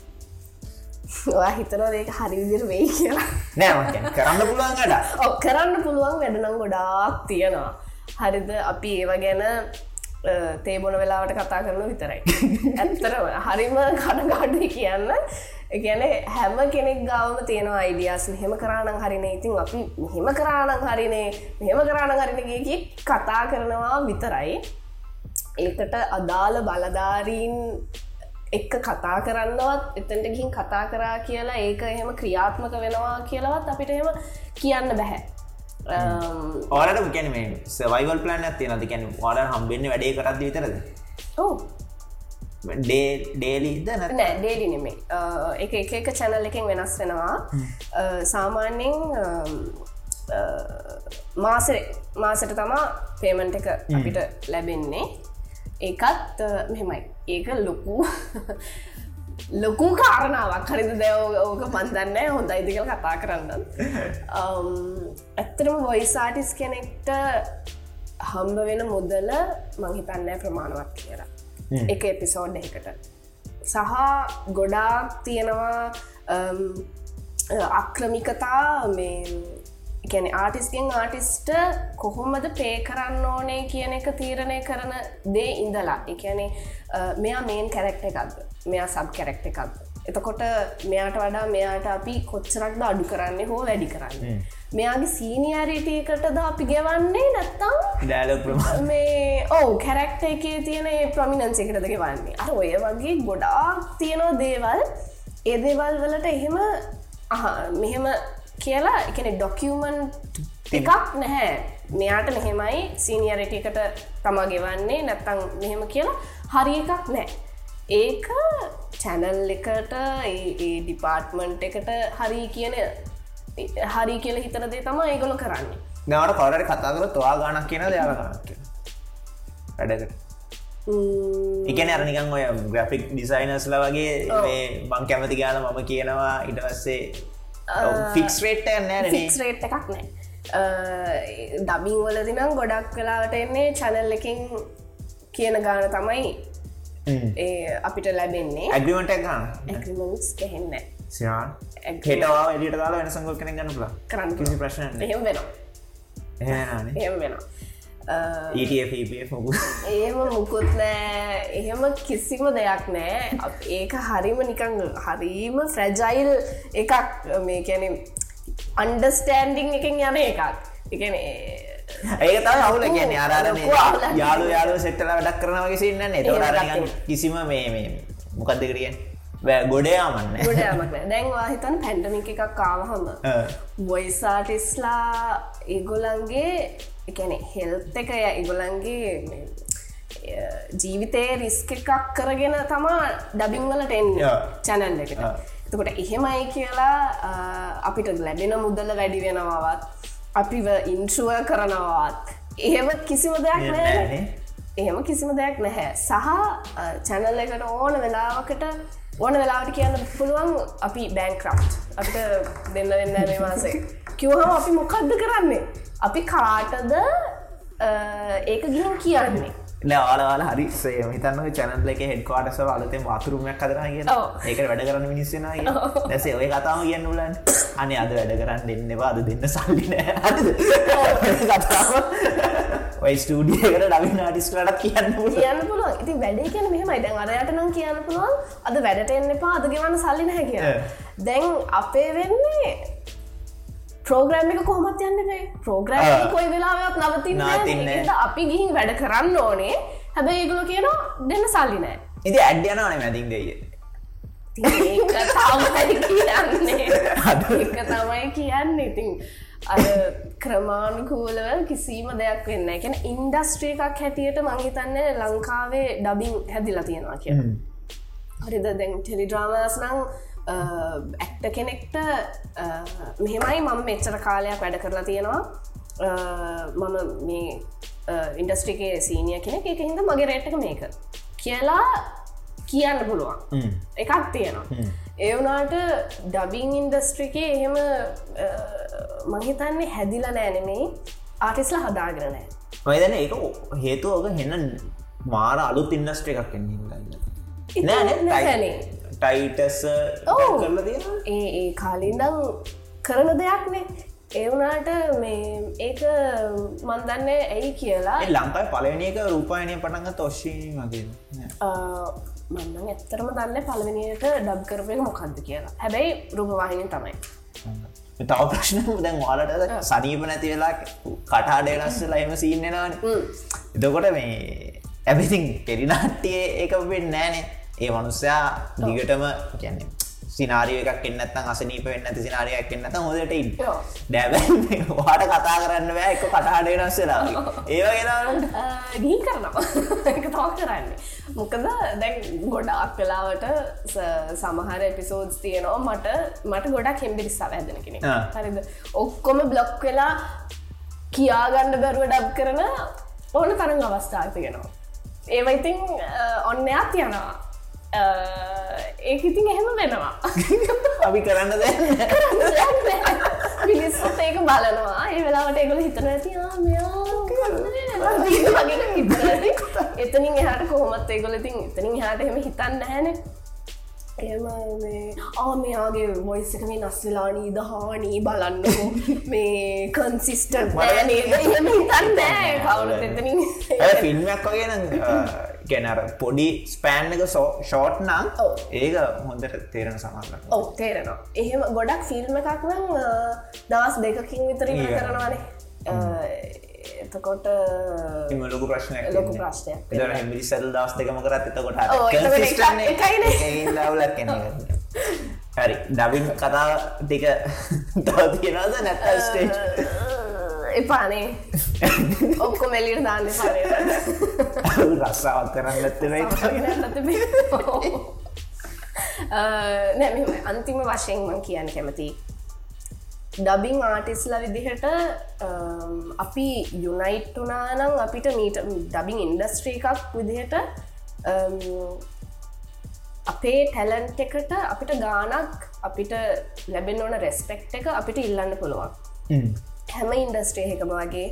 ඔයා හිතනවා ඒක හරි විදිර වෙයි කියලා. නෑම කරන්න පුළුවන්ගට ඔ කරන්න පුළුවන් වැඩනම් ගොඩාක් තියෙනවා. හරිද? අපි ඒව ගැන තේබොන වෙලාවට කතා කරන විතරයි. ඇත්තරම හරිම කඩගාඩුව කියන්න. ගැන හැම කෙනෙක් ගාවම තියෙන අයිඩියස් මෙහෙම කරානං හරිනේ. ඉතින් අපි මෙහෙම කරානං හරිනේ. මෙහෙම කරාන හරිනගේ කතා කරනවා විතරයි. ඒකට අදාළ බලධාරීන් එක්ක කතා කරන්නවත් එතන්ට ගිහින් කතා කරා කියලා ඒක එහෙම ක්‍රියාත්මක වෙනවා කියලවත් අපිට එහෙම කියන්න බැහැ. ඕලට මේ සවයිවල් ප්ලන් ඇති නති කැන වාඩ හම්බෙන්න්න වැඩේ කරත් විතරද? ඕ ඩේලිද නෑ ඩේලි නෙමේ එක එක එක චැනල් එකෙන් වෙනස් වෙනවා. සාමාන්‍යෙන් මාසර මාසට තමා පේමන්ට එක අපිට ලැබෙන්නේ. ඒකත් මෙමයි ඒක ලොකු ලොකු කාරණාවක්. හරිද? දැව ඕක මන්දන්න හොඳ ඉදිකල් කතා කරන්න ඇත්තරම වොයිසාටිස් කෙනෙක්ට හම්බ වෙන මුදල මංහිතන්නෑ ප්‍රමාණවත් කියලා. එක එපිසෝඩ් එකට සහ ගොඩාක් තියෙනවා අක්‍රමිකතා මේ ගැන ආටිස්ගෙන් ආටිස්ට කොහොමද පේ කරන්න ඕනේ කියන එක තීරණය කරන දේ ඉඳලා එකනේ මෙයා මේන් කැරෙක්ට එකක්ද? මෙයා සබ් කැරෙක්ට එකක්ද? එතකොට මෙයාට වඩා මෙයාට අපි කොච්චරක්ද අඩු කරන්නේ හෝ වැඩි කරන්න? මෙයාගේ සීනියරිටයකටද අපි ගෙවන්නේ නැත්තම් ඩෑල මේ ඕ කැරෙක්ට එකේ තියෙන ප්‍රමිනන්සයකටද ගෙවන්නේ? අර ඔය වගේ ගොඩාක් තියෙනවා දේවල්. ඒ දේවල් වලට එහෙම මෙහෙම කියලා එකන ඩොකියමන් එකක් නැහැ. මෙයාට මෙහෙමයි සීනියරටකට තමා ගෙවන්නේ නැත්තං මෙහෙම කියලා හරි එකක් නෑ ඒක චැනල් එකට ඒ ඩිපාර්ට්මන්ට් එකට හරි කියන හරි කියල හිතරදේ තම ඒගොල කරන්නේ. නවට කවරට කතා කර තුවා ගණක් කියන දයාල ගණක් වැඩකට එකන අරනිකන් ඔය ග්‍රෆික් ඩිසයිනස්ල වගේ බං කැමති ගාන මම කියනවා ඉටවස්සේ ෆික්ස් රේට් නෑ ෆික්ස් රේට් එකක් නෑ. ඩබිං වලදිනම් ගොඩක් කලාවට එන්නේ චැනල් එකින් කියන ගාන තමයි ඒ අපිට ලැබෙන්නේ. ඇගිමට ගන්න. ඇගමස් කෙහෙන්න සිනාන් හෙටවා එලියට දාලා වෙන සංගල් කෙන ගන්න පුලා කරන්න කිසි ප්‍රශ්න එහෙම වෙනවා. එහෙම වෙනවා ඒම මුකුත්. නෑ. එහෙම කිසිම දෙයක් නෑ. ඒක හරිම නිකං හරීම ෆ්‍රැජයිල් එකක්. මේ කැන අන්ඩස්ටෑන්ඩිං එකින් යන එකක්. එකන ඒක තම අවුල කියන අරන යාලු යාලු සෙට්ටල වැඩක් කරනවගේ සින්නන්නේ තොට කිසිම මේ මොකක්ද කරියෙන් ගොඩයාමන්න දැන්වා හිතන් පැන්ඩමික් එකක් කාවහම වොයිසාටිස්ලා ඒගොලන්ගේ එකැනෙ හෙල්ත් එක ඉගොලන්ගේ ජීවිතය රිස්ක එකක් කරගෙන තමා ඩබිංවලට එන්න චැනල් එකට. එතකොට එහෙමයි කියලා අපිට ලැබෙන මුදල වැඩි වෙනවාවත් අපිව ඉන්ට්‍රුව කරනවාත් එහෙම කිසිම දෙයක් නෑ. එහෙම කිසිම දෙයක් නැහැ. සහ චැනල් එකට ඕන වෙලාවකට ඕන වෙලාවට කියන්න පුළුවන් අපි බෑන්ක්‍රප් අපිට දෙන්න වෙන්න මේ මාසේ. කිවහම අපි මොකක්ද කරන්නේ? අපි කාටද ඒක ගිහම් කියන්නේ? ආලාල හරි. සේ හිතන්න චැනල් එක හෙඩ්කාටස අලතෙන් වතුරුමයක් කදරන කිය ඒක වැඩ කරන්න මිනිස්සෙන දැසේ ඔය කතාම කියන්න උලන් අනේ අද වැඩ කරන්න දෙන්නවා අද දෙන්න සල්ලින ඔයි ස්ටඩියකට ඩවි නාටිස්ලට කියන්න කියන්න පුළුව ඉති වැඩේ කියන මෙහමයි. දැන් අරයට නම් කියන්න පුළුවන්. අද වැඩට එන්න එපා. අද ගෙවන්න සල්ලි හැ කිය දැන් අපේ වෙන්නේ ප්‍රෝග්‍රම් එක කොහොමත් යන්නේ ප්‍රෝග්‍රම් කොයි වෙලාවත් නවතින්න අපි ගිහින් වැඩ කරන්න ඕනේ. හැබැයි ඒගුල කියනවා දෙන්න සල්ලි නෑ ඉති ඇඩ්‍යනවන මැතින් දෙය කියන්නේ. එක තමයි කියන්න. ඉතින් අ ක්‍රමාණුකූලව කිසිීම දෙයක් වෙන්න එකැන ඉන්ඩස්ට්‍රිය එකක් හැටියට මංහිතන්න ලංකාවේ ඩබින් හැදිලා තියෙනවා කිය හරිද? දැන් ටෙලිඩ්‍රාමස් නං ඇක්ට කෙනෙක්ට මෙහෙමයි මම මෙච්චර කාලයක් වැඩ කරලා තියෙනවා. මම මේ ඉන්ඩස්ට්‍රිකේ සීනිය කෙනෙක්. එක හිද මගේ රේට්ක මේක. කියලා කියන්න පුළුවන්. එකක් තියෙනවා ඒවනාට ඩබිං ඉන්ඩස්ට්‍රිකේ එහෙම මහිතන්නේ හැදිල නෑනෙමේ ආටිස්ල හදාගරනෑ ඔයදන ඒක හේතු ඕක හෙන්න මාර අලුත් ඉන්ඩස්ට්‍ර එකක් එන්නේ නෑ ටයිටස් ඒ ඒ කාලින්දම් කරන දෙයක්නේ ඒ වුණාට මේ ඒක මන්දන්නේ ඇයි කියලා. ලංකායි පලවෙනික රූපායනය පටන්ග තොශ්ෂී මගේ මන්න ඇත්තරම දන්න පලවෙනියට ඩබ් කරපය මොකක්ද කියලා. හැබැයි රූපවාහිනින් තමයි. තව ප්‍රශ්න දැන් වාලට සනීප නැති වෙලා කටාඩේනස්සලා එම සිීන්නෙනවාන එතකොට මේ ඇබිතින් පෙරිනාට්ටිය ඒක වෙන්න නෑනේ ඒ මනුස්සයා දිගටම කියන්නේ සිනාරිය එකක් එන්නත්තන් අසනීප වෙන්න ඇති සිනාරියක් එන්නත හොදට ඉන්න. දැබ වාට කතා කරන්න බෑ. එක කටාඩේ නස්සලා ඒවගෙන දී කරනවා. එක තව කරන්නේ. මොකද දැන් ගොඩාක් කලාවට සමහර එපිසෝඩ්ස් තියෙනවා මට මට ගොඩක් හෙම්බිරිස්සා ඇදන කෙනෙ හරිද? ඔක්කොම බ්ලොක් වෙලා කියාගන්න බැරුව ඩබ් කරන ඕන තරන් අවස්ථාව තියෙනවා. ඒවයිතින් ඔන්නයක් යනවා ඒක ඉතින් එහෙම වෙනවා. අපි කරන්න ද මිනිස්සුත් ඒක බලනවා. ඒ වෙලාවට ඒගොල හිතන ඇති එතනින් එහට කොහොමත් ඒගොල ඉතින් එතනින් හට එහෙම හිතන්න හැන එම ආ මෙයාගේ මොයිස්සකම නස් වෙලානී දහානී බලන්නකෝ. මේ කන්සිිස්ටන් නේද? එම හිතන්න කවුලු එතනින් ෆිල්ම්යක් වගේ ගැනර. පොඩි ස්පෑන් එක ෂෝට් නම් ඒක හොඳට තේරෙන සමල්ල ඔව තේරෙනවා. එහෙම ගොඩක් ෆිල්ම් එකක් නම් දවස් දෙකකින් විතරින් කරනවානේ. එතකොට ලොකු ප්‍රශ්නය ලොකු ප්‍රශ්නයක් මිරි සැල් දස් දෙකම කරත් එතකොට හරි. ඩබින් කතා ටික තව තියෙනද නැත්ත ස්ටේට් එපානේ ඔක්කො මෙලිට දාන්න පාරේ රස්සාවත් කරන්න නැ අන්තිම වශයෙන් මං කියන්න කැමති ඩබිං ආටිස්ල විදිහට අපි යුනයිට් වනානම් අපිට මීට ඩබිං ඉන්ඩස්ට්‍රී එකක් විදිහට අපේ ටැලන්ට එකට අපිට ගානක් අපිට ලැබෙන් ඕන රෙස්පෙක්් එක අපිට ඉල්ලන්න පුළුවන් හැම ඉන්ඩස්ට්‍රේ එකම වගේ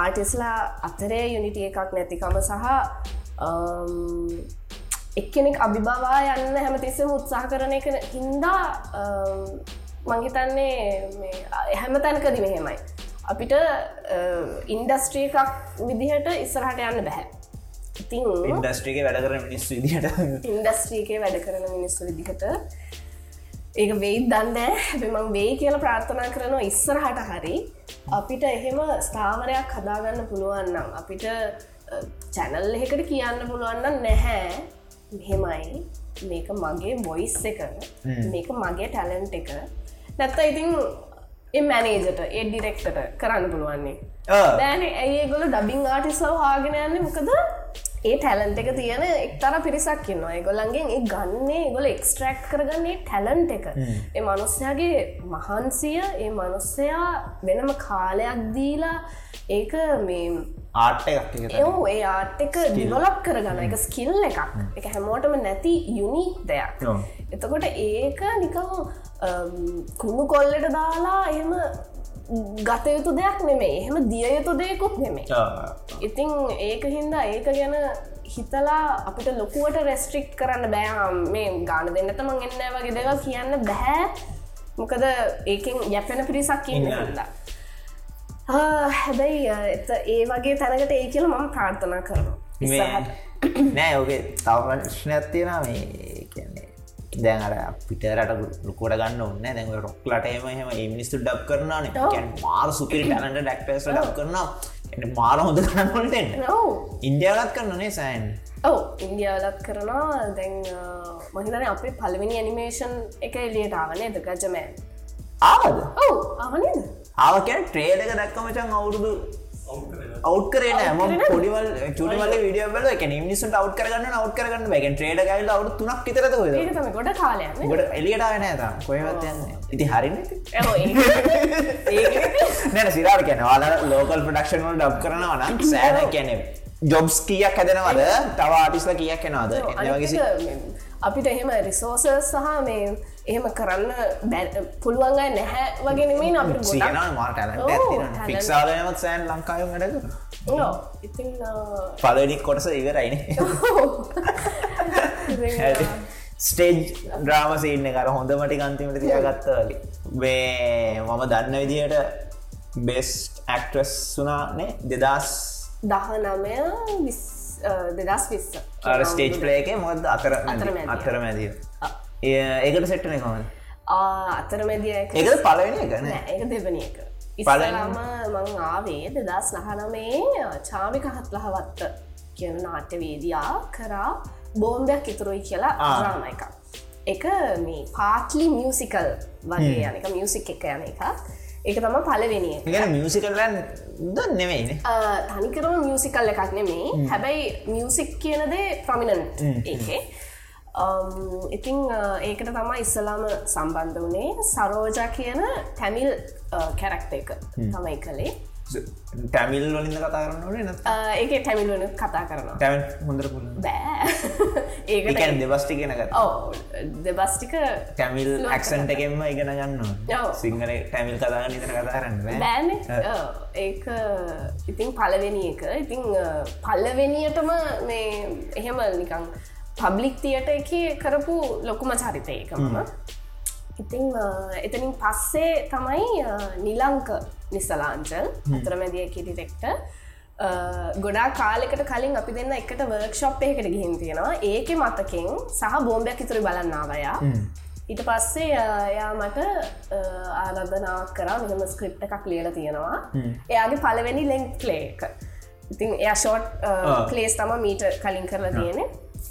ආටිස්ලා අතරේ යුනිටිය එකක් නැතිකම සහ එක්කෙනෙක් අභිබවා යන්න හැමතිස්සම උත්සාහ කරන එක හින්දා මංහිතන්නේ හැම තැනකදි මෙහෙමයි අපිට ඉන්ඩස්ට්‍රී එකක් විදිහට ඉස්සරහට යන්න බැහැ. ඉතින් ඉන්ඩස්ට්‍රික වැඩ කරන මිනිස් විදිහට. ඉන්ඩස්ට්‍රීකේ වැඩ කරන මිනිස්සු විදිහට ඒක වෙයි දන්න හැබමං වෙයි කියල ප්‍රාර්ථනා කරනවා ඉස්සරහට හරි. අපිට එහෙම ස්ථාවරයක් හදාගන්න පුළුවන්නම් අපිට චැනල් එකට කියන්න පුළුවන්න නැහැ. මෙහෙමයි. මේක මගේ බොයිස් එක. මේක මගේ ටැලන්ට් එක. නැත්ත ඉතින් මැනේජට ඒ ඩිරෙක්ටට කරන්න පුළුවන්නේ. දැන ඇඒ ගොල ඩබිං ආටිසව හාගෙන යන්න? මොකද ඒ ටැලන්ට එක තියෙන එක්තර පිරිසක් ඉන්නවා. ගොල්ලන්ගේ ඒ ගන්නේ ගොල එක්ස්ට්‍රක්් කරගන්නේ ටැලන්ට එක. ඒ මනුස්සයාගේ මහන්සිය ඒ මනුස්සයා වෙනම කාලයක් දීලා ඒක මේ ආට් එව් ඒ ආට් එක ඩිවලප් කරගන්න. එක ස්කිල් එකක්. එක හැමෝටම නැති යුනික් දෙයක්. එතකොට ඒක නිකම් කුණු කොල්ලට දාලා එහෙම ගතයුතු දෙයක් නෙමේ එහෙම දිය යුතු දෙයකුත් නෙමේ ඉතිං ඒක හින්දා ඒක ගැන හිතලා අපිට ලොකුවට රෙස්ට්‍රික් කරන්න බෑම් මේ ගාන දෙන්නතම එන්න වගේ දෙක කියන්න බැහැ මොකද ඒකෙන් යැපෙන පිරිසක් ඉන්න හින්දා. හැබැයි ඒ වගේ තැනකට ඒ කියල මම ප්‍රාර්ථනා කරනවා. නෑ ඕගේ තව ප්‍රශ්නයක් තියෙන මේ කියන්නේ දැන් අර පිට රට ලොකොට ගන්න ඔන්න දැන් රොක්ලටම හම මිනිස්තු ඩක් කරන මාර සුපිරි ටලට ඩක්ටස් ඩක් කරන මාර හොඳ කරන්නට ඉන්දියාලත් කරන්නනේ සෑන් ඔව. ඉන්දියාලත් කරනවා. දැන් මහිතන අපේ පලවෙනි ඇනිමේෂන් එක එලියට ආවනේ ද ගජමෑන් ආද ඔව. ආවනද ආවකැන් ට්‍රේඩක දක්කමචන් අවුරුදු අවට් කරන ම පොඩිවල් චුටවල විඩිය බල එක මිනිසට අවට් කරගන්න අවට් කරගන්න බැගෙන් ට්‍රේඩ ගල අවු තුනක් ිතරද ගොඩ කාලය ගොඩ එලියට නෑ තම්. කොයවත් යන්න ඉති හරින්න නැන සිරාට කැන වාල ලෝකල් ප්‍රඩක්ෂන් වල ඩබ් කරනවා නම් සෑන කැනෙ ජොබ්ස් කියක් හැදෙනවද? තව ආටිස්ල කියක් කෙනවාද එනවගේ අපිට එහෙම රිසෝසස් සහ මේ එහෙම කරන්න පුළුවන්ග නැහැ වගෙනීම අපිට ෆික්සාලයමත් සෑන් ලංකාය වැඩක ඉති පලනික් කොටස ඉවරයින. ස්ටේජ් ඩ්‍රාම සින්න කර හොඳ මටි අන්තිමට තියාගත්ත වගේ. මේ මම දන්න විදියට බෙස්ට් ඇක්ට්‍රස් වනානේ දෙදස් දහ නමය දෙදස් විස්ස. ස්ටේජ් පලේක මොද අතර. අතර මැදිය ඒකට සෙට්ටන කොම අතරමැදිය ඒකද පලවෙනි ගන ඒක දෙවනි එක. ඉස්සලම මං ආවේ දෙදස් නහනමේ චාමික හත්ලහවත්ත කියන නාට්‍යවේදයා කරා බෝම්බයක් ඉතුරුයි කියලා ආ. ්‍රාම එක එක මේ පාටලි මියසිකල් වගේ යනක මියසික් එක යන එක. එක තම පලවෙනිය ගැන මියසිකල්ලන් ද නෙවෙයින තනිකරම මියසිකල් එකක් නෙමේ හැබැයි මියසික් කියනදේ ප්‍රමිනන්ට් ඒකේ ඉතිං ඒකට තමා ඉස්සලාම සම්බන්ධ වනේ සරෝජා කියන තැමිල් කැරක්ට එක තමයි කළේ. ටැමිල් වලින්ද කතා කරන්න ඕනේ නත් ඒක ටැමිල් වන කතා කරනවා. ටැමන් හොඳර බෑ. දෙවස්ටි කෙනගත් ඕ දෙබස්ටික ටැමිල් ඇක්සන්ට එකෙන්ම ඉගෙන ගන්න. සිංහල ටැමිල් කතාග නිතර කතා කරන්න බෑන. ඒක ඉතින් පලවෙනි එක. ඉතිං පල්ලවෙනියටම මේ එහෙම නිකං පබ්ලික් තියට එක කරපු ලොකුම චරිතය එකම. ඉතිං එතනින් පස්සේ තමයි නිලංක නිසලාංචල් අතරමැදිය කිරිරෙක්ට ගොඩා කාලෙකට කලින් අපි දෙන්න එකට වර්ක්ෂොප් එකට ගිහින් තියෙනවා. ඒක මතකින් සහ බෝම්බයක් ඉතුරු බලන්නාවයා ඊට පස්සේ එයා මට ආරධනාවක් කරා මෙහම ස්ක්‍රිප් එකක් ලියල තියෙනවා. එයාගේ පලවෙනි ලෙංක් ලේක ඉතින් එයා ෂෝට් කලේස් තම මීට කලින් කරලා තියෙන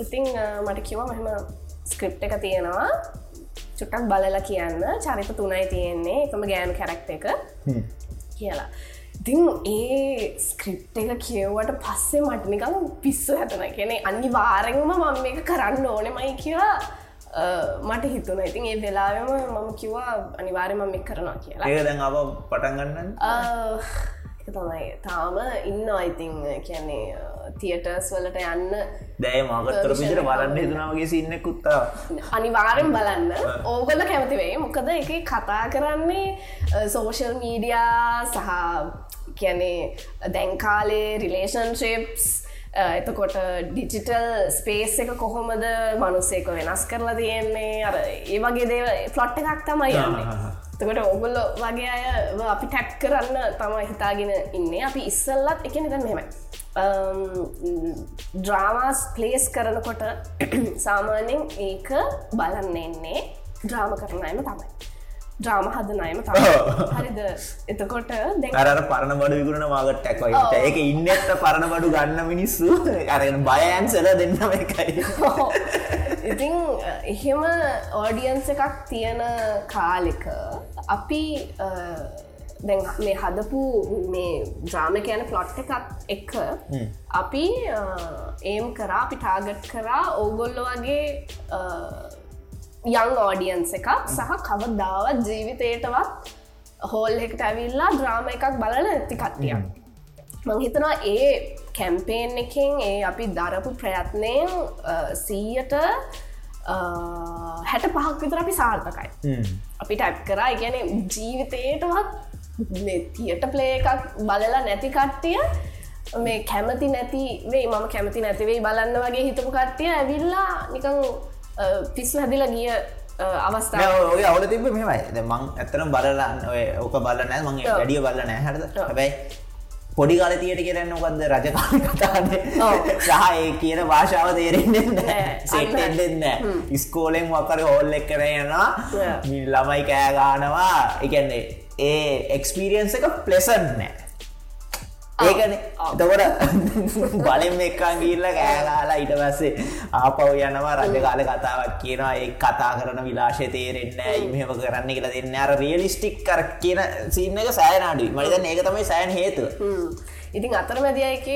ඉතිං මට කිව මෙහම ස්ක්‍රිප් එක තියෙනවා. චුට්ටක් බලලා කියන්න. චරිත තුනයි තියෙන්නේ. එකම ගෑනු කැරක්ට එක. කියලා. ඉතින් ඒ ස්ක්‍රිප් එක කියවට පස්සේ මට නිකම් පිස්සු හැතන කෙනෙ අනි වාරෙන්ම මම මේක කරන්න ඕනෙමයි කියලා මට හිතුන ඉතින් ඒ වෙලාවම මම කිව්වා අනිවාරයම මෙ කරනවා කියලා. ඒක දැන් අප පටන්ගන්න තමයි. තාම ඉන්න අයිතින් කියන්නේ තියටර්ස් වලට යන්න දැය මාකත්තර පිචර බලන්න හිතුනාවගේ සින්න කුත්තා අනිවාරෙන් බලන්න. ඕගොල්ල කැමතිවේ මොකද එක කතා කරන්නේ සෝෂල් මීඩියා සහ කියැනේ දැන්කාලේ රිලේෂන්ශිප්ස් එතකොට ඩිජිටල් ස්පේස් එක කොහොමද මනුස්සේක වෙනස් කරලා තියෙන්නේ? අර ඒ වගේ දේව ෆ්ලොට් එකක් තමයි යන්නේ තකට ඔගොල්ලො වගේ අය අපි ටැක් කරන්න තම හිතාගෙන ඉන්න. අපි ඉස්සල්ලත් එක නිද මෙමයි ඩ්‍රාමාස් පලේස් කරනකොට සාමාන්‍යෙන් ඒක බලන්න එන්නේ ඩ්‍රාම කරනයම තමයි. ඩ්‍රාම හදනයම තමයි. හරිද? එතකොට අර පරණ බඩු විකුණ මාගට ටැක්වයිට ඒක ඉන්නඇත්ත පරණ බඩු ගන්න මිනිස්සු. අරගෙන බයන්සල දෙන්නම එකයි ඉතිං එහෙම ඕඩියන්ස එකක් තියෙන කාලෙක අපි දැන් මේ හදපු මේ ද්‍රාම කියන ෆ්ලොට් එකක් එක්ක අපි ඒම් කරා අපි ටාගට් කරා ඕගොල්ලො වගේ යං ඕඩියන්ස එකක් සහ කවදාවත් ජීවිතයටවත් හෝල් එකට ඇවිල්ලා ද්‍රාම එකක් බලන ඇති කට්ටියක් මං හිතනවා ඒ කැම්පේන් එකෙන් ඒ අපි දරපු ප්‍රයත්නයෙන් සීයට හැට පහක් විතර අපි සාර්ථකයි. අපි ටැප් කරා. ගැන ජීවිතයටවත් තියට ප්ලේ එකක් බලලා නැති කට්ටිය මේ කැමති නැති වේ මම කැමති නැතිවෙයි බලන්න වගේ හිතපු කට්ටිය ඇවිල්ලා නිකං පිස් හැදිල ගිය අවස්ථාව ඔය අවුල තිබ මෙමයි මං ඇත්තනම් බලන්න ඔය ඕක බලනෑ මං ඔව්. වැඩිය බලනෑ හරද. හැබැයි පොඩි කාල තියට කරන්න ඔකක්ද රජකාල කතාන්න ඔව්. සහ ඒ කියන භාෂාව තේරෙන්න්න නෑ. සෙට්ෙන්න්න ඉස්කෝලෙන් වකර හෝල් එක් කර යනවා. ළමයි කෑගානවා එකන්නේ ඒ එක්ස්පීරියන්ස එක ප්ලෙසන් නෑ ඒකන. තකොට බලෙන් එක්කන් ගිල්ල කෑලාලා ඊට පස්සේ ආපව් යනවා රජකාල කතාවක් කියනවා. ඒ කතා කරන විලාශය තේරෙන්න ඉමහෙම කරන්න කියලා දෙන්න අර රියලිස්ටික් කර කියන සින්න එක සෑනාඩුයි මනිතන් ඒක තමයි සෑන් හේතුව. ඉතින් අතරමැදියක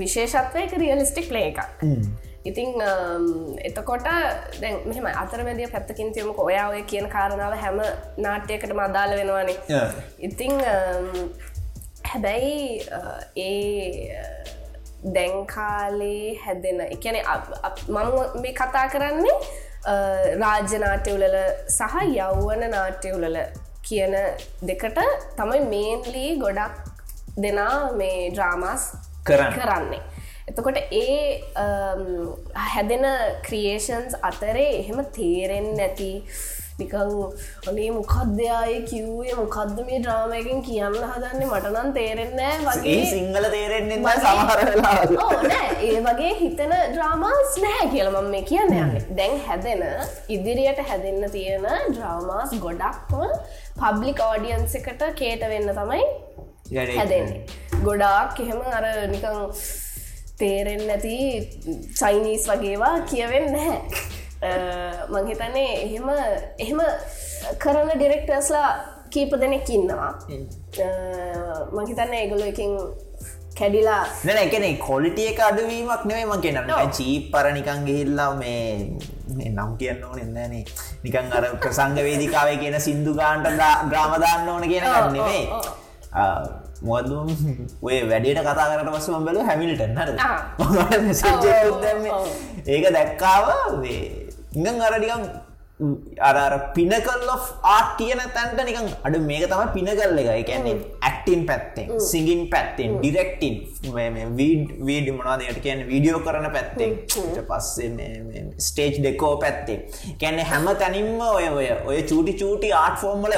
විශේෂත්වයක රියලිස්ටික් ලේ එකක්. ඉතිං එතකොට දැන් මෙම අතරමැදිය පැත්තකින් තියමක. ඔයා ඔය කියන කාරණාව හැම නාට්‍යයකට මදාල වෙනවානේ. ඉතිං හැබැයි ඒ දැන්කාලේ හැදෙන එකන මම මේ කතා කරන්නේ අ, රාජ්‍ය නාට්‍යවලල සහ යෞවන නාට්‍යවලල කියන දෙකට තමයි මේන්ලී ගොඩක් දෙනා මේ ඩ්‍රාමස් කරන්න. එතකොට ඒ හැදෙන ක්‍රියේෂන්ස් අතරේ එහෙම තේරෙන් නැති නිකං ඔනේ මොකක්දයාය කිව්ේ මොකක්ද මේ ඩ්‍රාමයකින් කියන්න හදන්නේ? මටනන් තේරෙන්නෑ වගේ සිංහල තේරෙන්නේ වගේ- සමහර වෙලා ඕ නෑ. ඒ වගේ හිතන ඩ්‍රාමාස් නැහැ කියලමම් මේ කියන්න. යන්නේ දැන් හැදෙන ඉදිරියට හැදෙන්න තියෙන ඩ්‍රාමාස් ගොඩක්ම පබ්ලික් ඕඩියන්ස එකට කේට වෙන්න තමයි හැදෙන්නේ. ගොඩාක් එහෙම අර නිකං තේරෙන් නැති චයිනීස් වගේවා කියවෙන්න නැහැ මංහිතන්නේ එහෙම එහෙම කරන ඩිරෙක්ටර්ස්ලා කීප දෙනෙක් ඉන්නවා. මංහිතන්න ඒගොලු එකින් කැඩිලා නැන එකන කොලිටිය එක අඩුවීමක් නෙවේ මං කියන චීප් පර නිකන් ගිහිල්ලා මේ නම් කියන්න ඕන එන්නනේ නිකන් අර ප්‍රසංග වේදිකාවේ කියන සිින්දු ගාන්ට ග්‍රාමදාන්න ඕන කියන ගන්නෙවේ මොද ඔය වැඩට කතා කරට පස්ස මබල හැමිලිටන් හර ඒක දැක්කාව ඉඟන් අරඩිකම් අර පිනකල් of ආට් කියන තැන්ට නිකන් අඩු මේක තම පිනකල් එක. එකන්නේ ඇක්ටින් පැත්තෙන් සිගින් පැත්තෙන් ඩිරෙක්ටින් වීඩ මනාදයට කියන වීඩියෝ කරන පැත්තෙන්. පස්සේ ස්ටේජ් දෙකෝ පැත්තේ කැන්න හැම තැනින්ම ඔය ඔය ඔය චූටි චූටි ආට් ෆෝර්ම්මල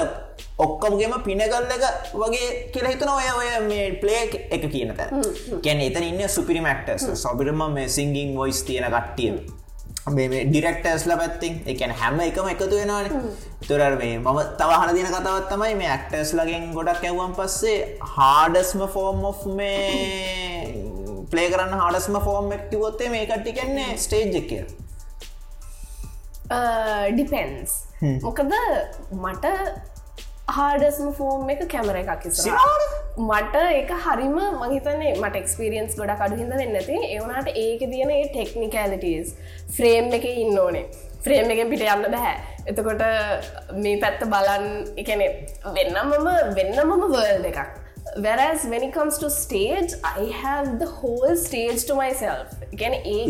ඔක්කමගේම පිනගල් එක වගේ කියලා හිතන ඔය ඔය මේ ප්ලේ එක කියන තැන්. කැන එතන ඉන්න සුපිරි මක්ටස් සොබිරම මේ සිංගින් වොයිස් තියෙන කට්ටිය මේ ඩිරෙක්ටර්ස්ල පැත්තිෙන්. එකන හැම එකම එකතු වෙනවාන. තුරර මේ මම තවහන දින කතවත් තමයි මේ ඇක්ටර්ස් ලගෙන් ගොඩක් ඇව්වන් පස්සේ හාඩස්ම ෆෝර්ම් of මේ පලේ කරන්න හඩස්ම ෆෝර්ම් එක්ටිවොත්තේ මේ කට්ටි කන්නේ ස්ටේජ් එක කිය ඩිපෙන්ස් මොකද මට හාඩස්ම ෆෝම් එක කැමර එකක් ඉස්සර මට එක හරිම මහිතන්නේ මට එක්ස්පිරියන්ස් ගොඩ අඩුහිද වෙන්නති ඒවනට ඒක තියන ඒ ටෙක්නිකලිටස් ෆ්‍රේම් එක ඉන්න ඕනේ. ෆ්‍රේම් එකෙන් පිට යන්න බැහැ එතකොට මේ පැත්ත බලන් එකන වෙන්නමම වෙන්නමම වර්ල් එකක් Whereas when it comes to stage, I have the whole stage to myself. ගැන ඒ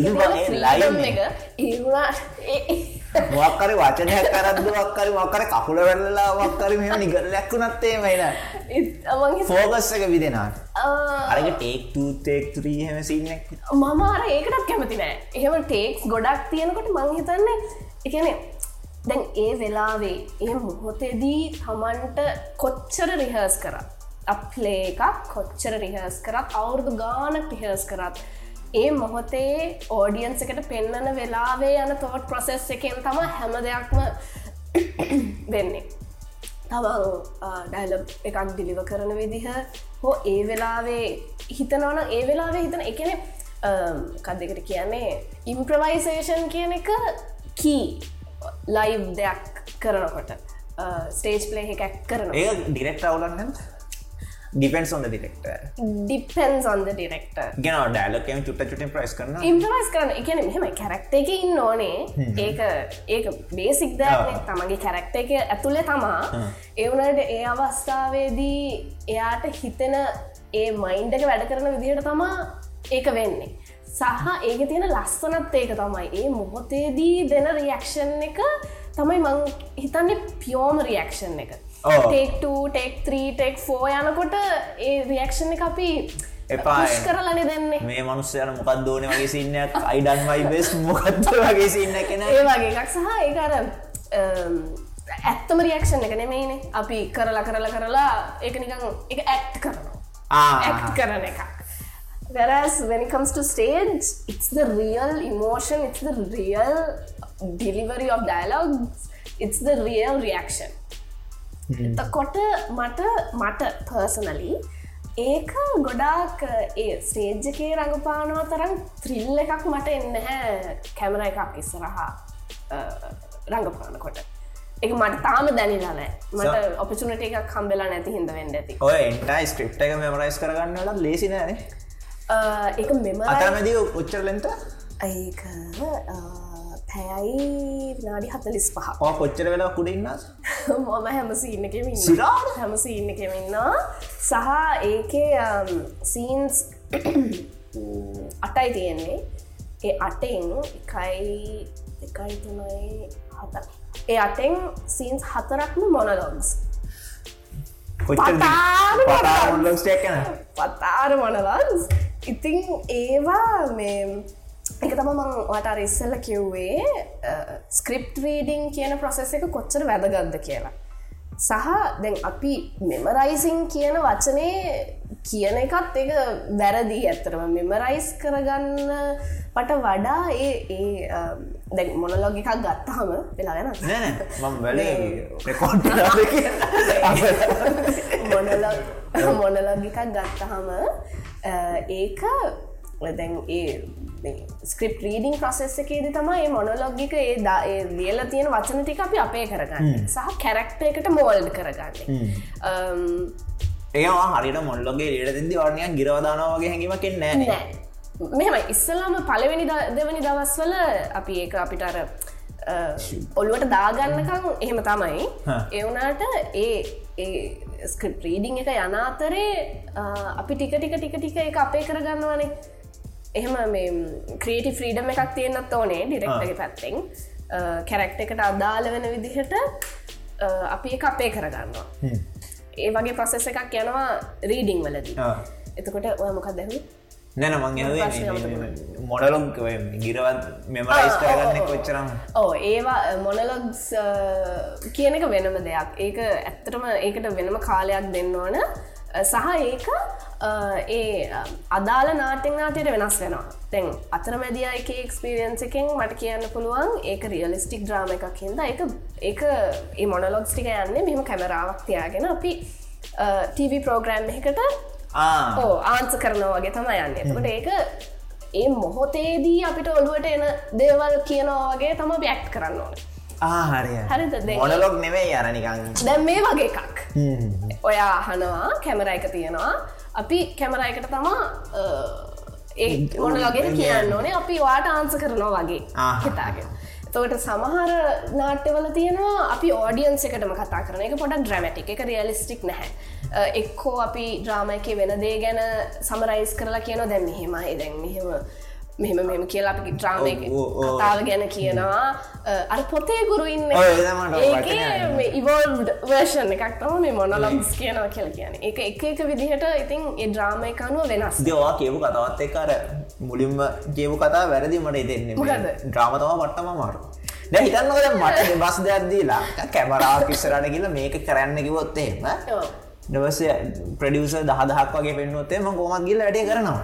මොක්කරි වචනයක් කරද්ද වක්කරි කකුල වෙල්ලලා වක්කරි මෙම නිගරලැක්කු නත්තේ මයින ෆෝගස් එක විදෙනට අරක ටේක් තේක්තුරී හෙම සින්නක් මම අර ඒකටත් කැමති නෑ. එහෙම ටේක්ස් ගොඩක් තියෙනකොට මංහිතන්නේ එකනේ දැන් ඒ වෙලාවේ ඒ මොහොතේදී තමන්ට කොච්චර රිහර්ස් කරා අප්ලේ එකක් කොච්චර රිහර්ස් කරත් අවුරුදු ගානක් රිහර්ස් කරත්. ඒ මොහොතේ ඕඩියන්ස එකට පෙන්නන වෙලාවේ යන තෝට් ප්‍රොසෙස් එකෙන් තම හැම දෙයක්ම වෙන්නේ. තමන් ඩයිල එකක් ඩිලිව කරන විදිහ හෝ ඒ වෙලාවේ හිතනවන ඒ වෙලාවේ හිතන එකන කදෙකට කියන්නේ? ඉම්ප්‍රවයිසේෂන් කියන එක කී ලයිව් දෙයක් කරනකොට ස්ටේජ් පලේ එකක් කරන ඒ direct අවුලන්න depends on the direct depends on the direct ගෙන ඩයිලකම චුට චුට ප්‍රයිස් කරන ඉම්පවයිස් කරන එකන මෙහෙම කැරක්ට එක ඉන්න ඕනේ. ඒක ඒක බේසික් දන තමගේ කැරක්ට එක ඇතුළේ තමා. ඒවනට ඒ අවස්ථාවේදී එයාට හිතෙන ඒ මයින්ඩක වැඩ කරන විදිහට තමා ඒක වෙන්නේ. සහ ඒක තියෙන ලස්සනත් ඒක තමයි. ඒ මොහොතේදී දෙන රියක්ෂන් එක තමයි මං හිතන්නේ පියෝම රියක්ෂන් එක ටෙක් ටෙක් 3 ටෙක් යනකොට ඒ රියක්ෂණ අපි එපා. කරලන දෙන්නේ. මේ මනුස්සයන මොකක් දෝන වගේ සින්නයක් අයිඩන් වයි බෙස් මොකත් වගේ සින්න කෙන ඒ වගේ එකක් සහ ඒකර ඇත්තම රියක්ෂණ එක නෙමේනේ අපි කරලා කරලා කරලා ඒක නිකං එක ඇක්් කරනවා. ඇක්් කරන එකක්. Whereas when it comes to stage, it's the real emotion, it's the real delivery of dialogues, it's the real reaction. එතකොට මට මට පර්සනලි ඒක ගොඩාක් ඒ ස්ටේජ්ජකේ රඟපානවා තරම් ත්‍රිල්ල එකක් මට එන්න හැ කැමර එකක් ඉස්සරහා රඟපානකොට. එක මට තාම දැනිලානෑ මට ඔපචුනට එකක් කම්බෙලා නැති හිද වෙන්න ඇති. ඔය එන්ටයි ස්ක්‍රප් එක මෙමරයිස් කරගන්නට ලේසි නෑන. එක මෙම අතරමැදී ඔච්චරලෙන්ට ඒක පැයයි නාඩි හතලිස් පහ කොච්චර වෙලා කුඩින්න මොම හැමසි ඉන්නකෙම සිරාට? හැමසි ඉන්නකෙමන්නවා සහ ඒකේ සීන්ස් අටයි තියෙන්නේ. ඒ අටෙන් එකයි එකයි තුනයි හත ඒ අටෙන් සීන්ස් හතරක්ම මොනලොග්ස් පතාර මොනලොගස් ඉතිං ඒවා මේ එක තම මං වට ඉස්සල්ල කිව්වේ ස්ක්‍රිප් රීඩිං කියන ප්‍රොසෙස් එක කොච්චර වැදගත්ද කියලා. සහ දැන් අපි මෙමරයිසිං කියන වචනේ කියන එකත් එක වැරදි ඇත්තරම මෙමරයිස් කරගන්න පට වඩා ඒ ඒ දැන් මොනලොග එකක් ගත්තහම වෙලාගෙන මොනලොග එකක් ගත්තහම ඒක දැන් ඒ ස්ක්‍රප් රීඩිං ප්‍රසෙස් එකේද තමයි මොනොලොග්ගික ඒ දා ලියල තියෙන වචන ටික අපි අපේ කරගන්න. සහ කැරක්ට එකට මෝල්ඩ් කරගන්න. ඒවා හරිට මොල්ලොගේ ලියට දෙදි වර්ණයක් ගිරවදානවා වගේ හැඟීමක් එන්නේ නෑ. මෙහම ඉස්සලාම පළවෙනි දෙවනි දවස්වල අපි ඒක අපිට අර ඔල්ුවට දාගන්නකම් එහෙම තමයි. එවනාට ඒ ඒ ස්ක්‍රප් රීඩිං එක යනාතරේ අපි ටික ටික ටික ටික එක අපේ කරගන්නවනේ එහෙම මේ ක්‍රියටි ෆ්‍රීඩම් එකක් තියෙන්න්නත් ඕනේ ඩිරෙක්ටගේ පැත්තෙන්. කැරක්ට එකට අදාළ වෙන විදිහට අපි එක අපේ කරගන්නවා. ඒ වගේ ප්‍රසෙස එකක් යනවා රීඩිං වලදී. එතකොට ඔය මොකක් දැහු නැන මං මොඩලොක් ගිරවත් මෙමරයිස් කරගන්න කොච්චරම්? ඕ ඒවා මොනලොග්ස් කියන එක වෙනම දෙයක්. ඒක ඇත්තටම ඒකට වෙනම කාලයක් දෙන්න ඕන. සහ ඒක ඒ අදාළ නාටෙන් නාටයට වෙනස් වෙනවා. තැන් අතරමැදිය එක එක්ස්පිරියන්ස එකෙන් මට කියන්න පුළුවන් ඒක රියලිස්ටික් ඩ්‍රාම එකක් හිද එක ඒක ඒ මොනලොග්ස් ටික යන්නේ මෙම කැමරාවක් තියාගෙන අපි TV ප්‍රෝග්‍රෑම් එකට ඕ ආන්ස කරනවා වගේ තම යන්න. එතකට ඒක ඒ මොහොතේදී අපිට ඔළුවට එන දේවල් කියනවා වගේ තම බැක්් කරන්න ඕන. ආහරය හරිද? මොනලොක් නෙවේ අරනිකං දැම් මේ වගේ එකක්. ඔයා හනවා කැමර එක තියෙනවා අපි කැමරයකට තමා ඒ ඕනලගේ කියන්න ඕනේ. අපි වාට ආන්ස කරනවා වගේ හිතාගෙන. තවට සමහර නාට්‍යවල තියෙනවා අපි ඕඩියන්ස එකටම කතා කරන එක පොඩක් ඩ්‍රමටික් එක රියලිස්ටික් නැහැ. එක්කෝ අපි ඩ්‍රාම එක වෙනදේ ගැන සමරයිස් කරලා කියන දැන් මෙහෙමයි දැන් මෙහෙම මෙහෙම මෙම කියලා අපි ඩ්‍රාම කතාව ගැන කියනවා. අර පොතේ ගුරු ඉන්න. ඉවෝල්ඩ් වර්ෂන් එකක් තම මේ මොනලොක්ස් කියනවා කියල කියන එක එක එක විදිහට ඉතින් ඒ ඩ්‍රාම එකනුව වෙනස්. දවා කියපු කතාවත් එක්කර මුලින්ම කියපු කතා වැරදි මට ඉතින්නේ ඩ්‍රාමතම පට්ටම මාරු හිතන්නකද මට බස් දෙයක්දීලා කැමරා කිස්සරට කියලා මේක කරන්න කිවොත් එහෙම දවස ප්‍රඩියස දහදහක් වගේ පෙන්නුවත්තේ ම ගොමත් ගිල්ල වැඩේ කරනවා.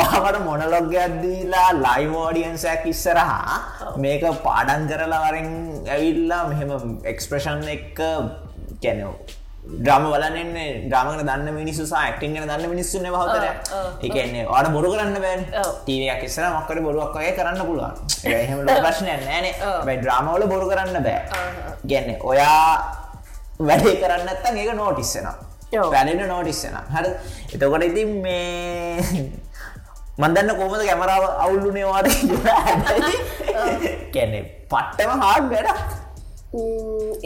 ඔහමට මොනලොග්ගයක් දීලා ලයිවෝඩියන්සයක් ඉස්සරහා මේක පාඩන් කරලාවරෙන් ඇවිල්ලා මෙහෙම එක්ස්ප්‍රෂන් එක්ක කැනෝ ්‍රම වලන්නේ ්‍රාමක දන්න මිනිස්සු ක්ටිං දන්න මිනිස්සුන හතර එකන්නේ අඩ බොරු කරන්න බෑන්. ටීවයක් ඉස්සර මක්කට බොරුවක් වගේ කරන්න පුළුවන්. එහෙම ප්‍රශ්නය නෑන. බයි ඩ්‍රාමවල බොරු කරන්න බෑ. ගැන්න ඔයා වැඩේ කරන්නත්තන් ඒක නෝටිස්සෙන පැලෙන නෝටිස්සෙන හර. එතකොට ඉතින් මේ මන්දන්න කොමද කැමරාව අවුල්ලුනේවාද කැනෙ පට්ටම හාඩ් වැඩ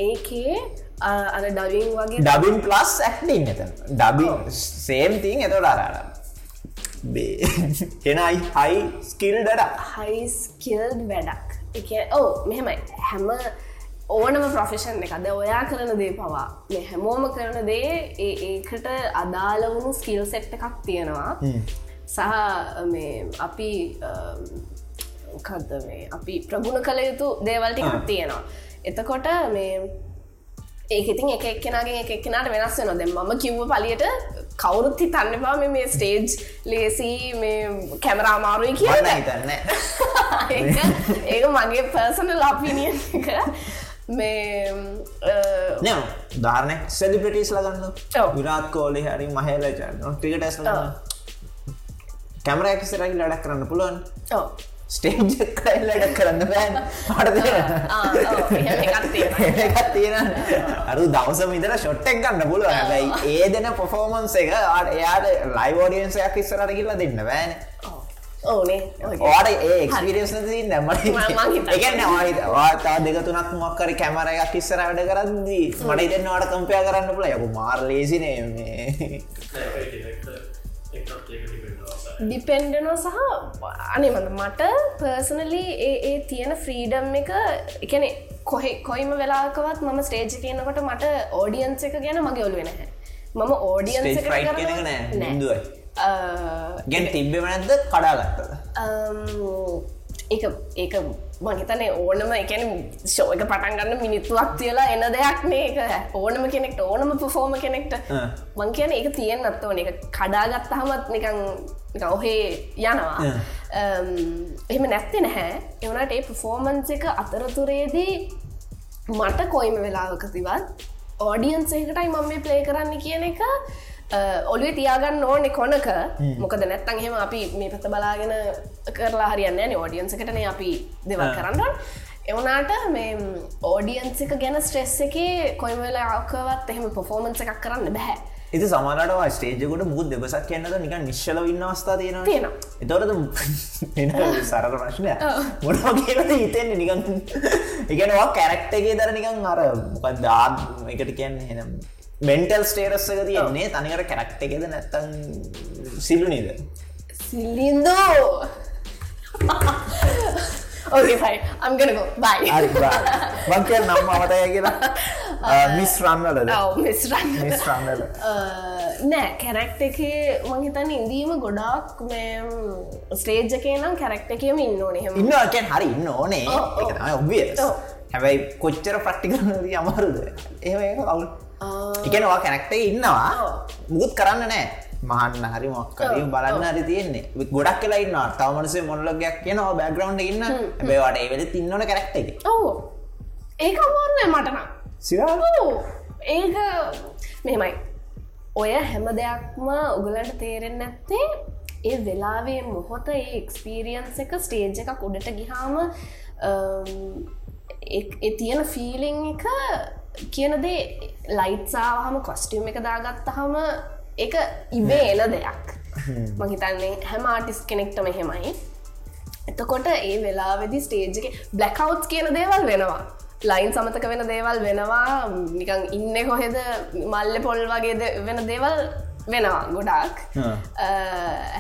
ඒකේ අර ඩවින් වගේ ඩබින් ප්ලස් ඇක්ටිං එත ඩබින් සේම්තිං එතොට අරාර කෙනයි හයි ස්කිල්ඩට හයිස්කිල්ඩ් වැඩක්? එක ඕ මෙහෙමයි. හැම ඕනම ප්‍රොෆෙෂන් එකද ඔයා කරන දේ පවා. මේ හැමෝම කරන දේ ඒකට අදාළ වුණු ස්කිල් සෙට් එකක් තියෙනවා. සහ මේ අපි කද මේ? අපි ප්‍රගුණ කළ යුතු දේවල්ටිකක් තියෙනවා. එතකොට මේ ඒක ඉතින් එක එක්කෙනගේ එක එක්කෙනට වෙනස් වෙන දැ ම කිව්ව පලියට කවුරුත් හිතන්න බා මේ ස්ටේජ් ලේසි මේ කැමරාමාරුයි කියන්න හිතන්න ඒක මගේ පර්සන ලපිනිය එක. මේ නෑ ධාරනය සෙලිපිටිස් ලගන්න විරාත් කෝලි හරි මහල ටික ටෙස් කැමර ඇකිසරයි ලඩක් කරන්න පුළුවන් ස්ටේජ් කයිල්ලට කරන්න බෑන්. හට තියෙන අරු දවස විතර ෂොට්ටක් ගන්න පුළුව හැබැයි ඒ දෙන පොෆෝමන්ස එක එයාට ලයිවෝඩියන්සයක් ඉස්සරට කියලා දෙන්න බෑන. ඕනේ. ඕට ඒ එක්ස්පිරියස් මට වාතා දෙක තුනක් මොක්කර කැමරයක් ඉස්සර වැඩ කරද්දී මට ඉතන්න වාට කම්පය කරන්න පුළ යකු මාර් ලේසිනේ මේ ඩිපෙන්ඩනෝ සහ අනිමඳ මට පර්සනලි ඒ තියෙන ෆ්‍රීඩම් එක එකන කොහෙ කොයිම වෙලාකවත් මම ස්ටේජ් කියනකොට මට ඕඩියන්ස එක ගැන මගේ ඔලු වෙනහැ මම ඕඩියන්ස ගැන් තිබ්බෙම නැද්ද? කඩාගත්තද? ඒ මහිතනේ ඕනම එකන ශෝක පටන් ගන්න මිනිත්තුවක් තියලා එන දෙයක් මේක ඕනම කෙනෙක්ට ඕනම පෆෝර්ම කෙනෙක්ට. මං කියන එක තියෙන් අත්තවන එක කඩාගත්ත හමත් නිකං ඔහේ යනවා. එහෙම නැත්ති නැහැ. එවනට ඒ පෆෝර්මන්ස එක අතරතුරේදී මට කොයිම වෙලාවකතිවත් ඕඩියන්සේකටයි මම මේ ප්ලේ කරන්න කියන එක ඔලුවේ තියාගන්න ඕනෙ කොනක. මොකද නැත්තන් හෙම අපි මේ පත බලාගෙන කරලා හරියන්න ෝඩියන්සකටන අපි දෙවල් කරන්න එවනාට මේ ඕඩියන්සික ගැන ස්ට්‍රෙස් එක කොයිමවෙලා ආකවත් එහෙම පොෆෝමන්ස එකක් කරන්න බැහැ එති සමාරට ස්ටේජකොට මුත් දෙබසක් කියන්නද නික නිශ්ල ඉන්න අවස්ථා තියෙන තියෙන එතොරද සරර ප්‍රශ්නය මොන කියලද හිතෙන්න නිකන්? එකනවා කැරක්ටගේ දර නිකන් අර මොකක් දාත් එකට කියන්න හෙනම් මෙන්ටල් ස්ටේරස්සක තියන්නේ තනිකර කැරක්ට එකෙද නැත්තන් සිල්ලු නීද? සිල්ලින්දෝ අම්ගනකෝ බයි මංකය නම් අවතය කියලා. මිස් රන්නලද මිස් මිස් රන්නල නෑ කැරක්ට එක මහිතන්න ඉදීම ගොඩාක් ස්ටේජ් එකේ නම් කැරක්ට එකම ඉන්න ඕනෙහම ඉන්න අකැන් හරි ඉන්න ඕනේ. ඔබිය හැබැයි කොච්චර පට්ටිකරනද අමාරුද? ඒ කවුල් එකනවා කැනක්ට ඉන්නවා. මුකුත් කරන්න නෑ. මහන්න හරි මොක්කරී බලන්න හරි තියෙන්නේ. ගොඩක් කියලා ඉන්න තවමනසේ මොල්ලගයක් කියනවා බැග්‍රවන්් ඉන්න. බේවාට ඒවෙල තින්නවන කැරක්ට ඕ ඒක අමාරුනෑ මටන සිරා? ඒක මෙමයි ඔය හැම දෙයක්ම උගලට තේරෙන් නැත්තේ ඒ වෙලාවේ මොහොත ඒ එක්ස්පීරියන්ස එක ස්ටේජ් එකක් උඩට ගිහාම ඒ තියෙන ෆීලිං එක කියනදේ ලයිට්සාහම කොස්ටියම් එක දාගත්තහම එක ඉබේ එන දෙයක්. මහිතන්නේ හැම ආටිස් කෙනෙක්ට මෙහෙමයි එතකොට ඒ වෙලාවෙදි ස්ටේජ් එක බ්ලකවුට් කියන දේවල් වෙනවා. ලයින් සමතක වෙන දේවල් වෙනවා. නිකං ඉන්න කොහෙද? මල්ල පොල් වගේද වෙන දේවල් වෙනවා ගොඩක්.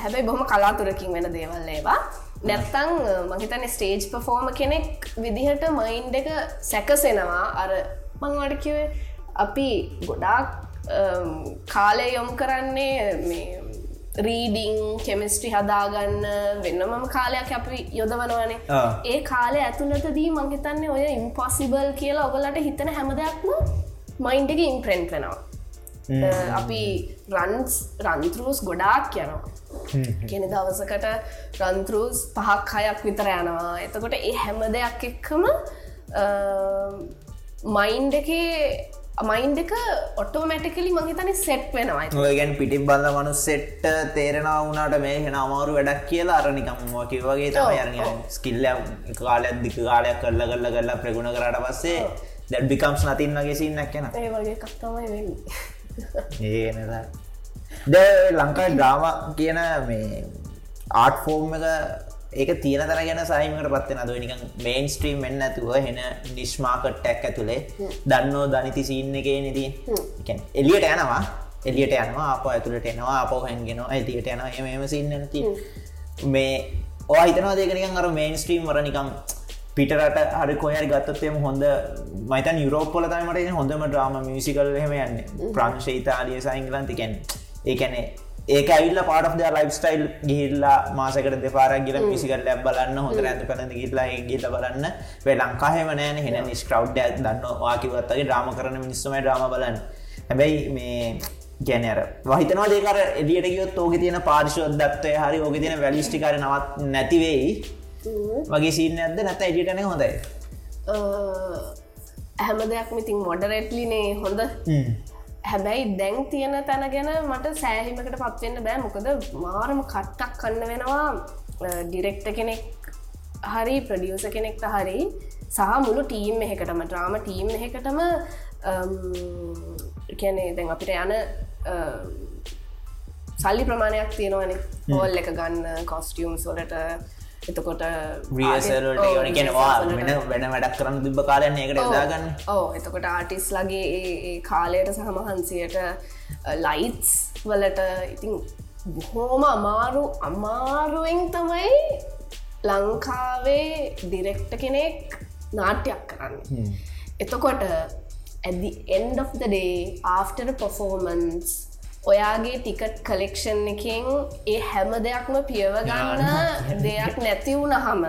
හැබැයි බොහොම කලාතුරකින් වෙන දේවල් ඒවා. නැත්තං මහිතන ස්ටේජ් පෆෝර්ම කෙනෙක් විදිහට මයින්් එක සැකසෙනවා. අර මංවට කිවේ අපි ගොඩාක් කාලය යොම් කරන්නේ රීඩිං කෙමිස්ට්‍රි හදාගන්න වෙන්නමම කාලයක් අපි යොදවනවනේ. ඒ කාලය ඇතුළතදී මංහිතන්නේ ඔය ඉම්පොසිබල් කියලා ඔගලට හිතන හැම දෙයක්ම මයින්ඩ එක ඉම්ප්‍රෙන්ට් වෙනවා. අපි රන්ස් රන්තරුස් ගොඩාක් යනවා. කෙන දවසකට රන්තරුස් පහක් හයක් විතර යනවා. එතකොට ඒ හැම දෙයක් එක්කම මයින්ඩ එකේ මයින්් එක ඔටෝමැටිකලි මහිතන සෙට් වෙනවා. ගැන් පිටි බල මනු සෙට්ට තේරෙනවා වුණට මේ හෙන අමාරු වැඩක් කියලා අරනිකම් ෝකි වගේ තම යන ස්කිල්ල කාලයක් දික කාලයක් කරල කරල කරලා ප්‍රගුණ කරට පස්සේ දැඩ් බිකම්ස් නතින් වගේ සින්නක් කියෙන ඒ වගේ කත්තමයි වෙන්න. ඒ ද ලංකායි ඩ්‍රාම කියන මේ ආට් ෆෝර්ම් එක ඒක තියෙන තර ගැන සහිමකට පත්වෙන අද නිකන් මේන් ස්ට්‍රීම් එන්න ඇතුව හෙන නිශ්මාකට්ටැක් ඇතුළේ දන්නෝ දනිති සින්න එක නති එලියට යනවා. එලියට යනවා අප ඇතුළට එනවා අප හැන්ගෙන ඇතියට යන එම සින්න නැති මේ ඕ හිතනවා දෙකනිකන් අර මේන් ස්ට්‍රීම් වර නිකම් පිටරට හරි කොහරි ගත්තත්යම හොඳ මයිතන් යුරෝපොල තමට හොඳම ඩ්‍රාම මිසිකල් හෙම යන්න. ප්‍රංශ ඉතාලිය සයිංගලන්තිකැන් ඒකැනේ ඒක ඇවිල්ල පාට ලයිස්ටයිල් ගිහිල්ලා මාසකට දෙපාරක් ගිල පිසිකට ලැබ් බලන්න හොඳ ඇත පලඳ ගිල්ලා ගිල බලන්න. වේ ලංකාහෙම නෑන. හෙන නිස් කව් දන්න වාකිවත්තගේ ඩ්‍රාම කරන මිනිස්සුම ඩ්‍රාම බලන්න. හැබැයි මේ ගැනර වහිතනවා දෙකර එලියට ගියොත් ඕක තියෙන පාර්ශෝත් දත්වය හරි ඕක තියෙන වැලිස්ටිකර නවත් නැතිවෙයි වගේ සිීන්න ඇද නැත එඩිටන හොඳයි. හැම දෙයක් මිතින් මොඩරෙට්ලිනේ හොඳ හැබැයි දැන් තියෙන තැන ගැන මට සෑහිමකට පත්වෙන්න බෑ. මොකද මාරම කට්ටක් කන්න වෙනවා. ඩිරෙක්ට කෙනෙක් හරි ප්‍රඩියස කෙනෙක්ට හරි සහ මුළු ටීම් එකටම ට්‍රාම ටීම් එකටම කියැනේ දැන් අපිට යන සල්ලි ප්‍රමාණයක් තියෙනවනේ. හෝල් එක ගන්න කොස්ටියම් සොලට එතකොට රියසල්ට ගෙනවා වෙන වෙන වැඩක් කරන්න තිබ කාලයන්න එකට දාගන්න ඕ එතකොට ආටිස් ලගේ ඒ කාලයට සහමහන්සියට ලයිටස් වලට ඉතින් බොහෝම අමාරු අමාරුවෙන් තමයි ලංකාවේ ඩිරෙක්ට කෙනෙක් නාට්‍යයක් කරන්න. එතකොට ඇදි end of the day after performance ඔයාගේ ටිකට් කලෙක්ෂන් එකින් ඒ හැම දෙයක්ම පියවගන්න දෙයක් නැති වුණහම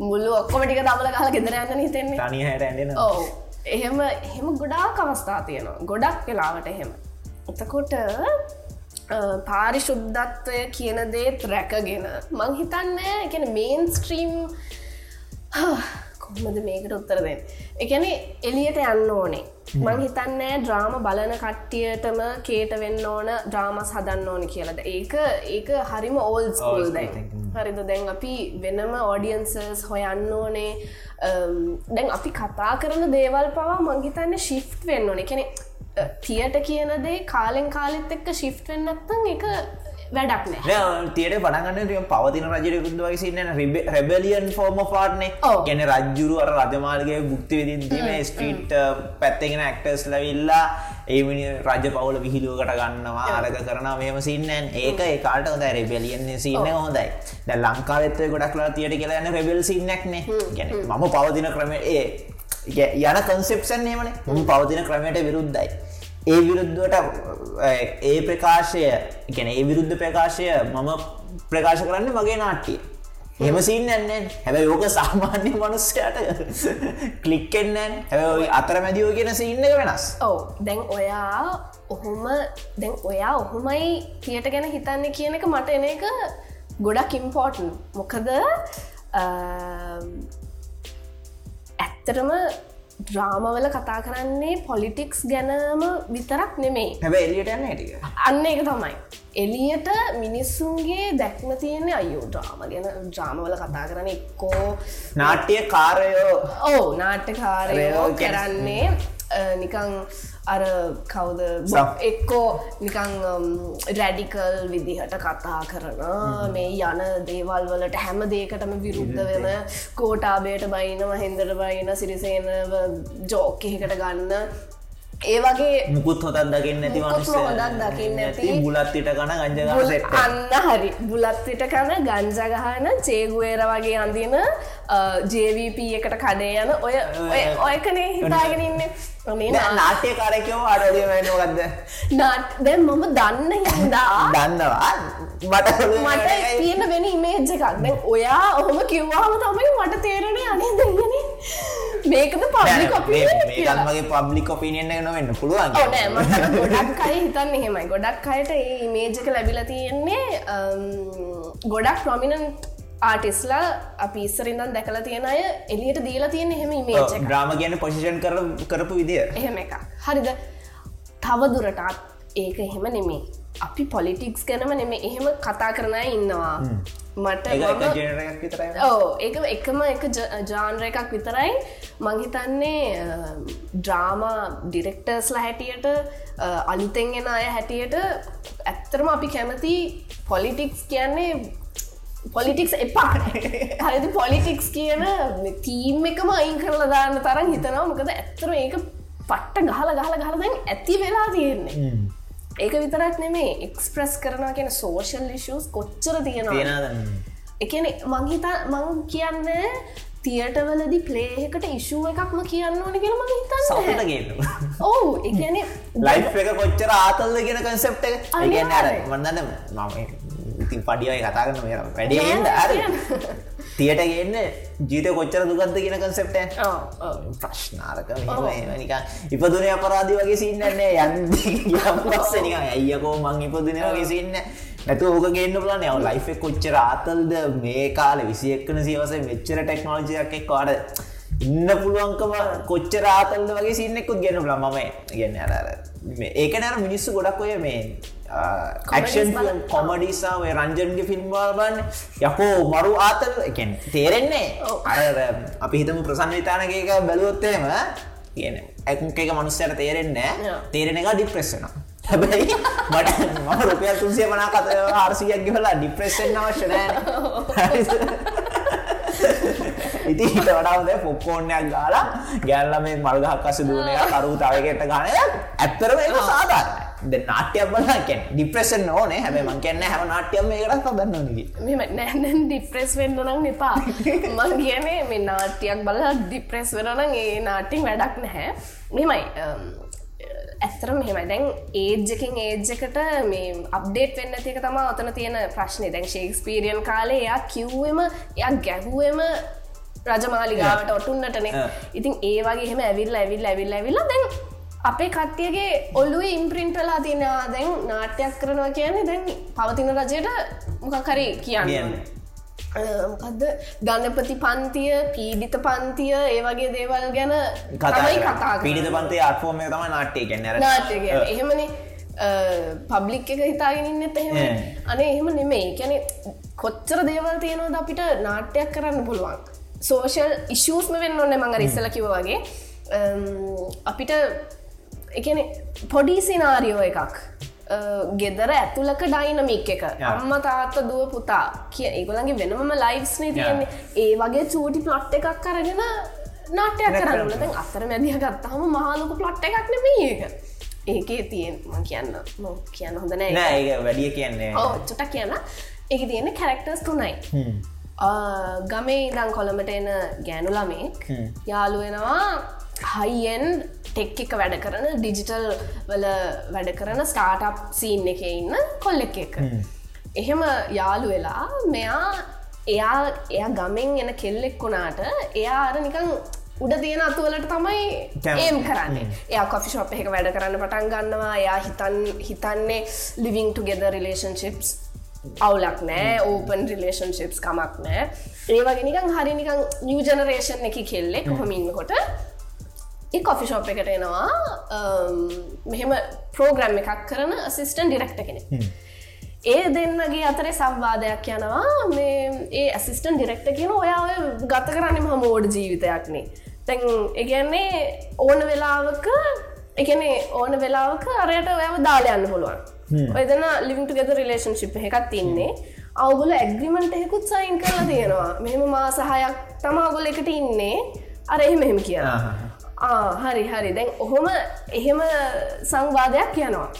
මුල්ලු ඔක්කොම ටික දමල කාල ගෙදර යන්න හිතෙන්නේ තනි හැට ඇඩෙන ඕ එහෙම එහෙම ගොඩාක් අවස්ථා තියෙනවා. ගොඩක් වෙලාවට එහෙම. එතකොට පාරිශුද්ධත්වය කියන දේත් රැකගෙන මං හිතන්නේ එකන මේන් ස්ට්‍රීම් කොහමද මේකට උත්තර දෙන්න? එකන එලියට යන්න ඕනේ. මං හිතන්නෑ ඩ්‍රාම බලන කට්ටියටම කේට වෙන්න ඕන ඩ්‍රාමස් හදන්න ඕනි කියලද ඒක ඒක හරිම ඕල් ස්කෝල් දැන්. හරිද? දැන් අපි වෙනම ඕඩියන්සස් හොයන්න ඕනේ. දැන් අපි කතා කරන දේවල් පවා මංහිතන්න ශිෆ් වෙන්න ඕනේ. කෙනෙ තියට කියනදේ කාලෙන් කාලෙත් එක්ක ශිෆ් වෙන්නත්තන් එක වැඩක් තියට පනගන්න පවතින රජය කුදු වසින්න රෙබලියන් ෆෝර්ම පාට්නේ. ගැන රජ්ජුරු අර රජමාලගේ බුක්ති විදිදීම ස්ට්‍රීට් පැත්තගෙන ඇක්ටර්ස් ලවිල්ලා ඒමිනි රජ පවුල විහිලුවකට ගන්නවා අරක කරන මේම සින්නන් ඒක ඒකාට හොඳ රෙබලියන් සින්න හොඳයි. ද ලංකාවෙත්ව ගොඩක්ලා තියට කියලාන්න රෙබෙල් සින්නක්නේ ගැන මම පවතින ක්‍රම ඒ යන කන්සෙප්සන් ඒමන ම පවතින ක්‍රමයට විරුද්ධයි ඒ විරුද්ධවට ඒ ප්‍රකාශය ගැන ඒ විරුද්ධ ප්‍රකාශය මම ප්‍රකාශ කරන්න මගේ නාට්ටිය එම සින්නන්න හැබැ යෝක සාමාන්‍ය මනුස්සයට කලික්කෙන්නන් හැබයි අතර මැදියෝ කියෙන සින්න වෙනස්. ඔව. දැන් ඔයා ඔහොම දැන් ඔයා ඔහොමයි තියට ගැන හිතන්න කියන එක මට එන එක ගොඩක් ඉම්පෝර්ටන් මොකද ඇත්තටම ඩ්‍රාමවල කතා කරන්නේ පොලිටික්ස් ගැනම විතරක් නෙමෙයි. හැබ එලියට යන්න හැටික අන්න එක තමයි. එලියට මිනිස්සුන්ගේ දැක්ම තියෙන්නේ අයෝ ඩ්‍රාම ගැන ඩ්‍රාමවල කතා කරන එක්කෝ නාට්‍යය කාරයෝ ඕ නාට්‍යකාරයෝ රයෝ ගැන- කරන්නේ නිකං අර කවුද? එක්කෝ නිකං රැඩිකල් විදිහට කතා කරන මේ යන දේවල් වලට හැම දේකටම විරුද්ධ වෙන කෝටාබයට බයින මහින්දර බයින සිරිසේන ජෝක එහෙකට ගන්න. ඒ වගේ මුකුත් හොතත් දකින්න නැති හොඳක් දකින්න නැති. බුලත්තිට කන ගංජග බුල්- සෙට් අන්න හරි. බුලත්විට කන ගංජගහන චේගුවේර වගේ අඳන ජවප එකට කඩේ යන ඔය ඔය ඔයකනේ හිතාගෙනන්න මේ නාට්‍ය කාරකෝ නාට් දැ මම දන්න හින්දා දන්නවා මට මට තියෙන වෙන ඉමේජ් එකක් දැන් ඔයා ඔහොම කිව්වාම තමයි මට තේරෙන අනේ දෙගෙන මේකද පබ්ලි කොපි මේකන්මගේ පබ්ලික් ඔපිනියන්න නොවෙන්න පුළුවන් ගොඩක් අයි හිතන්න එහෙමයි ගොඩක් අයට ඒ ඉමේජක ලැබිල තියෙන්නේ ගොඩක් ප්‍රමිණන් ආටිස්ලා අපි ඉස්සරින්දන් දැකලා තියෙන අය එලියට දීලා තියෙන එහෙම ඉමේජ් එක ්‍රාම ගැන පොසිෂන් කර කරපු විදිිය. එහෙම එක හරිද? තවදුරටත් ඒක එහෙම නෙමේ අපි පොලිටික්ස් ගැනම නෙමේ එහෙම කතා කරනය ඉන්නවා. මට මම- ජනරයක් විතරයි. ඕ ඒක එකම එක ජාන්ර එකක් විතරයි. මංහිතන්නේ ඩ්‍රාම ඩිරෙක්ටර්ස්ලා හැටියට අලුතෙන් එෙන අය හැටියට ඇත්තරම අපි කැමති පොලිටික්ස් කියන්නේ පොලිටික්ස් එපා. හරිද? පොලිටික්ස් කියන තීම් එකම අයින් කරලා දාන්න තරම් හිතනවා. මොකද ඇත්තර ඒක පට්ට ගහල ගහල ගහලදැන් ඇති වෙලා තියෙන්නේ. ඒක විතරක් නෙමේ එක්ස්ප්‍රස් කරනවා කියන සෝෂල් ලිෂස් කොච්චර තියෙනවා එකන මංහිතා මං කියන්න තියටවලදි පලේහකට ඉශුව එකක්ම කියන්න ඕන කියල මං හිතන්න. සෞටගේතු ඔවු එකන ලයි් එක කොච්චර ආතල්ද කියන කන්සෙප්ට එක? ඒගන්න අර අනිවාර්යෙන්. ඉතින් පඩියයි කතාගන්න මෙ වැඩියෙන්ද නෑ, අර. තියට ගන්න ජීත කොච්චර දුගත්ද කියන කන්සෙප්ට ප්‍රශ්නාරක නික ඉපදුන අපරාධි වගේ සින්නන්නේ යන් පස්ස නික ඇයකෝ මං ඉපදින වගේ සින්න නැතු ඕක ගන්න පුලන යව ලයිෆ කොච්චර ආතල්ද? මේ කාල විසියක්කන සිවස මෙච්චර ටෙක්නෝජයක් එක් කාඩ ඉන්න පුළුවන්කම කොච්චර ආතල්ද වගේ සින්නෙකුත් ගෙන ල මම ගන්න අර ඒක නෑර මිනිස්සු ගොඩක් ඔය මේ බලන්න. කොමඩිසා ඔය රංජන්ගේ ෆිල්ම්වාබන්න යකෝ මරු ආතල් එකෙන් තේරෙන්නේ. අර අපි හිතම ප්‍රසන් විතානක බැලුවොත්තේම කියන එක මනුස්සයට තේරෙන්නේ. තේරෙන එක ඩිප්‍රෙස්සන හැබැයි මට මම රුපියල් තුන්සිය පනා කත ආර්සියක් ගෙවලා ඩිප්‍රෙස්සෙන් අවශ්‍ය නෑ ඉති හිට වඩාවද පොක්කෝන්නයක් ගාලා ගැල්ල මේ මල්ගහක් අස දුවනය කරු තවකට ගානය ඇත්තරම ද නාට්‍යයක් බලකැන් ඩිප්‍රෙසන් ඕනේ. හැබ මං කියන්න හැම නාට්‍යම එකටක් හදන්නනගේ මෙම නැනන් ඩිප්‍රෙස් වෙන්න නම් එපා. මං කියනේ මේ නාට්‍යයක් බල ඩිප්‍රෙස් වෙනනම් ඒ නාටිං වැඩක් නැහැ. මෙමයි ඇත්තරම මෙහෙමයි. දැන් ඒජ්ජකින් ඒජ්ජකට මේ අප්ඩේට් වෙන්න තික තම අතන තියෙන ප්‍රශ්නය දැන් ශේක්ස්පීරියන් කාලේ එයා කිව්වම එයක් ගැහුවම රජමාලිගාවට ඔටුන්නටන. ඉතින් ඒ වගේ එහෙම ඇවිල් ඇවිල් ඇවිල් ඇවිල්ල දැන් අපේ කට්ටියගේ ඔල්ලුව ඉම්ප්‍රින්ටලා තියනවා දැන් නාට්‍යයක් කරනවා කියන්නේ දැන් පවතින රජයට මොකකරි කියන්න මොකක්ද ගණපති පන්තිය පීඩිත පන්තිය ඒ වගේ දේවල් ගැන තමයි කතා පිඩිත පන්තේ අත්ෆෝර්ම තම නාට්ටය ගැන ගැන එහෙමනේ. පබ්ලික් එක හිතාගෙනන්නත් එහෙම. අනේ එහෙම නෙමෙයි. කැනෙ කොච්චර දේවල් තියෙනවද අපිට නාට්‍යයක් කරන්න පුළුවන්? සෝෂල් ඉශූස්ම වෙන්න ඔන්න මඟ ඉස්සල කිව වගේ. අපිට එකන පොඩි සිනාරියෝ එකක් ගෙදර ඇතුලක ඩයිනමික් එක අම්ම තාත්ත දුව පුතා කිය ඒගොලගේ වෙනමම ලයිස්නේ තියන්නේ ඒ වගේ චූටි ප්ලොට් එකක් කරගෙන නාටයක් කරන්න තැන් අතර මැදිහ ගත්තාම මහලොකු ප්ලොට් එකක් නෙමේ ඒක ඒකේ තියෙන් ම කියන්න නො කියන්න හොඳ නෑ ඒ වැඩිය කියන්නේ චොට කියන්න එක තියෙන කැරක්ටර්ස් තුනයි ගමේ ඉදං කොළඹට එන ගෑනු ළමෙක් හයිෙන් ටෙක් එක වැඩ කරන ඩිජිටල් වල වැඩ කරන ස්ටාටප් සීන් එක ඉන්න කොල්ලෙක් එක. එහෙම යාලු වෙලා මෙයා එයා එයා ගමෙන් එන කෙල්ලෙක් වුණාට එයා අර නිකං උඩ තියෙන අතුවලට තමයි ඒම් කරන්නේ. එයා කොෆි ශොප් එක වැඩ කරන්න පටන් ගන්නවා. එයා හිතන් හිතන්නේ ලිවිං ටුගෙද රිලේෂන්ශිප්ස් අවුලක් නෑ ඕපන් රිලේෂන්ශිප්ස් කමක් නෑ. ඒවගේ නිකං හරි නිකං නිය ජනරේෂන් එක කෙල්ලෙ කොහොමින්නකොට කොෆි ශෝප් එකට එනවා. මෙහෙම ප්‍රෝග්‍රම් එකක් කරන අසිස්ටන් ඩිරෙක්ට කෙනෙ ඒ දෙන්නගේ අතරේ සංවාදයක් යනවා. මේ ඒ ඇසිස්ටන් ඩිරෙක්ට කියන ඔයා ගත කරන්න ම මෝඩ් ජීවිතයක්නේ තැන් එකන්නේ ඕන වෙලාවක එකනේ ඕන වෙලාවක අරයට ඔයාව දාලයන්න පුළුවන්. ඔයදන ලිවිට ගෙද රිලේශන්ශිප් එකක් තින්නේ. අවගුල ඇග්‍රිමන්ට හෙකුත් සයින් කරලා තියෙනවා. මෙම මාසහයක් තම අගොල එකට ඉන්නේ. අර එහෙ මෙහෙම කියලා හරි හරි. දැන් ඔහොම එහෙම සංවාදයක් යනවා.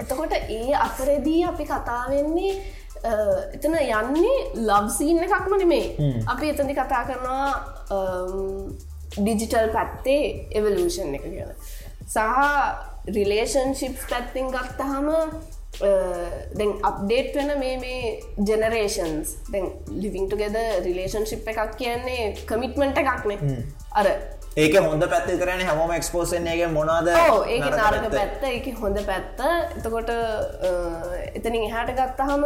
එතකොට ඒ අතරෙදී අපි කතාවෙන්නේ එතන යන්නේ ලබ්සීන්න එකක්ම නෙමේ. අපි එතදි කතා කරනවා ඩිජිටල් පැත්තේ එවලූෂන් එක කියන සහ රිලේෂන්ශිප් පැත්තිං ගත්තහම දැන් අප්ඩේට් වෙන මේ මේ ජෙනරේෂන්ස් දැන් ලිවිංට ගෙද රිලේෂන්ශිප් එකක් කියන්නේ කමිට්මට එකක්නේ අර ඒක හොඳ පැත්ත කරන හැමෝම එක්ස්පෝසන්ගේ මොනාද ඒක නරක පැත්ත. එක හොඳ පැත්ත. එතකොට එතනින් එහාට ගත්තහම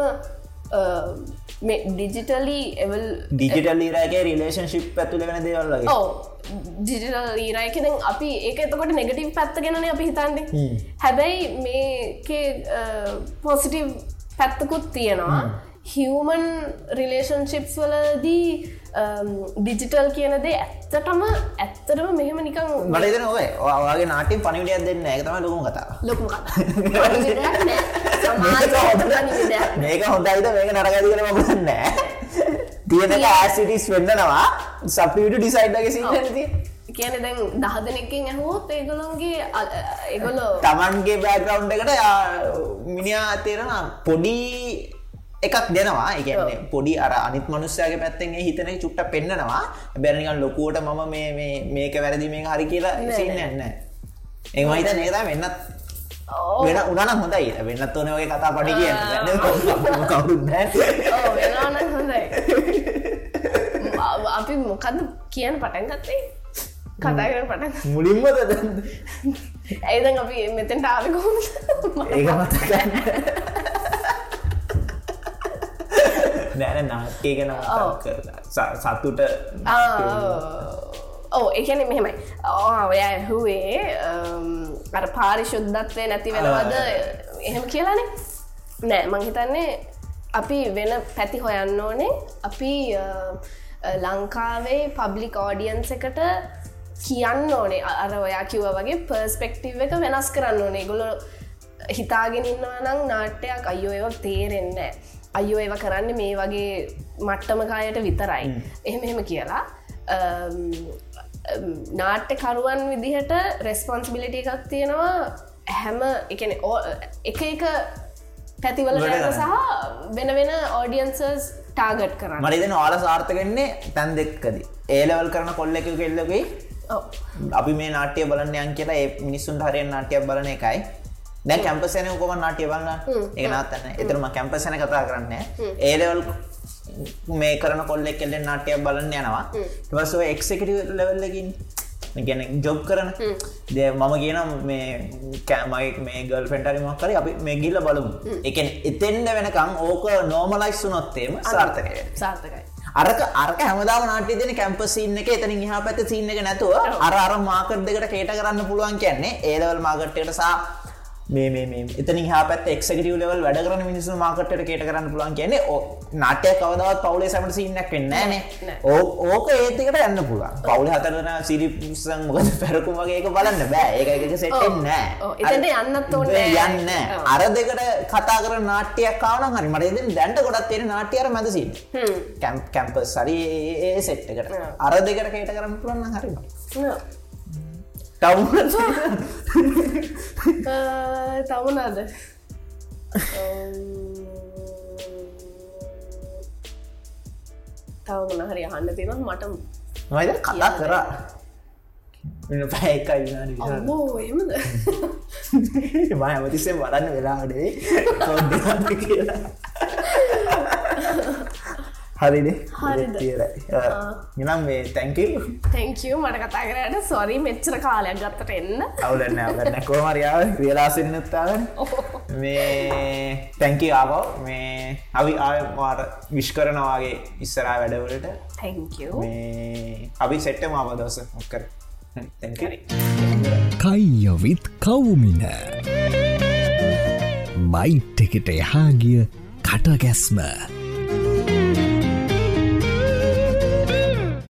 ඩිජිටලි එවල් ඩිජිටල් ඊරගේ රිලේෂන්ශිප් ඇතුල වෙන දේවල්ලගේ ඩිජිටල් ඊරයිකෙන අපි ඒක එතකොට නෙගටීව් පැත්ත ගැන අපි හිතන්නේ. හැබැයි මේකේ පොසිටව් පැත්තකුත් තියෙනවා. හිවමන් රිලේෂන්ශිප්ස් වලදී ඩිජිටල් කියනදේ ඇත්තටම ඇත්තටම මෙහෙම නිකං මට නොව ඔයාගේ නාටින් පනිවිඩියක් දෙන්න ඇතම ලොකුම කතා ලොකු මේක හොඳයිද? මේක නරගති කර මගන්නෑ තියෙන ඇසිටිස් වෙන්නනවා. සපිට ඩිසයිඩ්ගේ සිල්ලති කියන දැන් දහ දෙනෙකින් ඇහෝත් ඒගොලොන්ගේ ඒගොලෝ තමන්ගේ බෑග්‍රවන්් එකට මිනිා තේරෙන පොඩි එකක් දෙනවා. එකන්නේ පොඩි අර අනිත් මනුස්සයගේ පැත්තෙන් හිතන චුට්ට පෙන්න්නනවා බැරනිකන් ලොකුවට මම මේ මේක වැරදි මේ හරි කියලා සින්න එන්න එමහිත නේද? වෙන්නත් වෙන උනන හොඳයි. වෙන්නත් ඕන වගේ කතා පඩි කිය අපි මොකද කියන පටන් ගත්තේ? කතා කර පටන් මුලින්ම ඇයිද අපි මෙතෙන්ට ආවිකොම ඒක මතකන්න නෑන නාට්කය ගැන සත්තුට ඕ එකන මෙහෙමයි. ඔය ඇහුවේ අර පාරිශුද්ධත්වය නැති වෙනවද? එහෙම කියලානේ? නෑ මංහිතන්නේ අපි වෙන පැති හොයන්න ඕනේ. අපි ලංකාවේ පබ්ලික් ඕඩියන්ස එකට කියන්න ඕනේ. අර ඔයා කිව්ව වගේ පර්ස්පෙක්ටිව් එක වෙනස් කරන්න ඕනේ. ගොල හිතාගෙන ඉන්නවා නම් නාට්‍යයක් අයෝ ඒව තේරෙන්නේ අයෝ ඒව කරන්න මේ වගේ මට්ටමකායට විතරයි. එහෙම එහෙම කියලා. නාට්‍යකරුවන් විදිහට රෙස්පොන්සිබිලිට එකක් තියෙනවා. හැම එකන එක එක පැතිවල සහ වෙන වෙන ඕඩියන්සස් ටාගට් කරන්න. මරිදන ආල සාර්ථකෙන්නේ තැන් දෙක්කද. ඒලවල් කරන කොල්ල එක කෙල්ලකයි. අපි මේ නාට්‍ය බලන්න යන් කියලා ඒ මිනිස්සුන් හරයෙන් නාටයක් බලන එකයි දැ කැම්පසන කොම නාටය බලන්න එක නත්තන්න එතරම කැම්පසන කතා කරන්න. ඒලවල් මේ කරන කොල්ලෙක් කෙල්ලෙන් නාටයක් බලන්න යනවා. වස එක්සෙකට ලෙවල්ලකින් ගැන ජොබ් කරන. ද මම කියන මේ කෑමයි මේ ගල් පෙන්ටරිමක් කරි අපි මේ ගිල්ල බලමු. එකන එතෙන්ඩ වෙනකං ඕක නෝමලයිස් වුනොත්තේම සාර්ථකය. සාර්ථකයි. අරක අරක හැමදාම නාට්‍ය දෙන කැම්පසින්න එක. එතනින් එහා පැත්ත සින්න එක නැතුව අර අර මාකට් දෙකට කේට කරන්න පුළුවන් කියන්නේ ඒලවල් මාකට්ට සා එතනි හා පැත් එක්කටව ලවල් වැඩ කරන මිනිසු මාකට්ට කේට කරන්න පුළුවන් කියන්නේ ඕ නාටය කවදවත් පවුලේ සැමට සින්නක් වෙන්නෑනේ ඕක ඒතිකට යන්න පුළුවන්. පවුල හතරන සිරිපුසන් මොකද පැරකුම් වගේ එක බලන්න බෑ. ඒක එක සෙටෙන් ඔව්. එතනට යන්නත් නෑ. යන්න. අර දෙකට කතා කර නාට්‍යයක් කාවන හරි. මට දැන්ට ගොඩත් තියෙන නාට්‍යර මැද සිට කැම්පස් සරි ඒ සෙට් එකට. ඔව්. අර දෙකට කේට කරන්න පුළුවන් හරිම නෝ. තවුන තමුණද තව මොන හරි අහන්න තියෙන මට මයිද කතා කරා. අම්මෝ එහෙමද වඩන්න වෙලාවනේ කොන්දන්න කියලා හරිද? එනම් මේ තැංකව තැංකව මට කතා කරට සොරි මෙච්චර කාලයක් ගත්තට එන්න. අවුලන්න අවන්න කෝමරියාව වෙලාසින්නත්තාව මේ තැංකි ආවෝ. මේ අවි ආවාට විශ් කරනවාගේ ඉස්සරා වැඩවලට. අපි සෙට්ට මාම දවස. මොක්කර කයියොවිත් කවුමින. බයිට් එකට එහා ගිය කටගැස්ම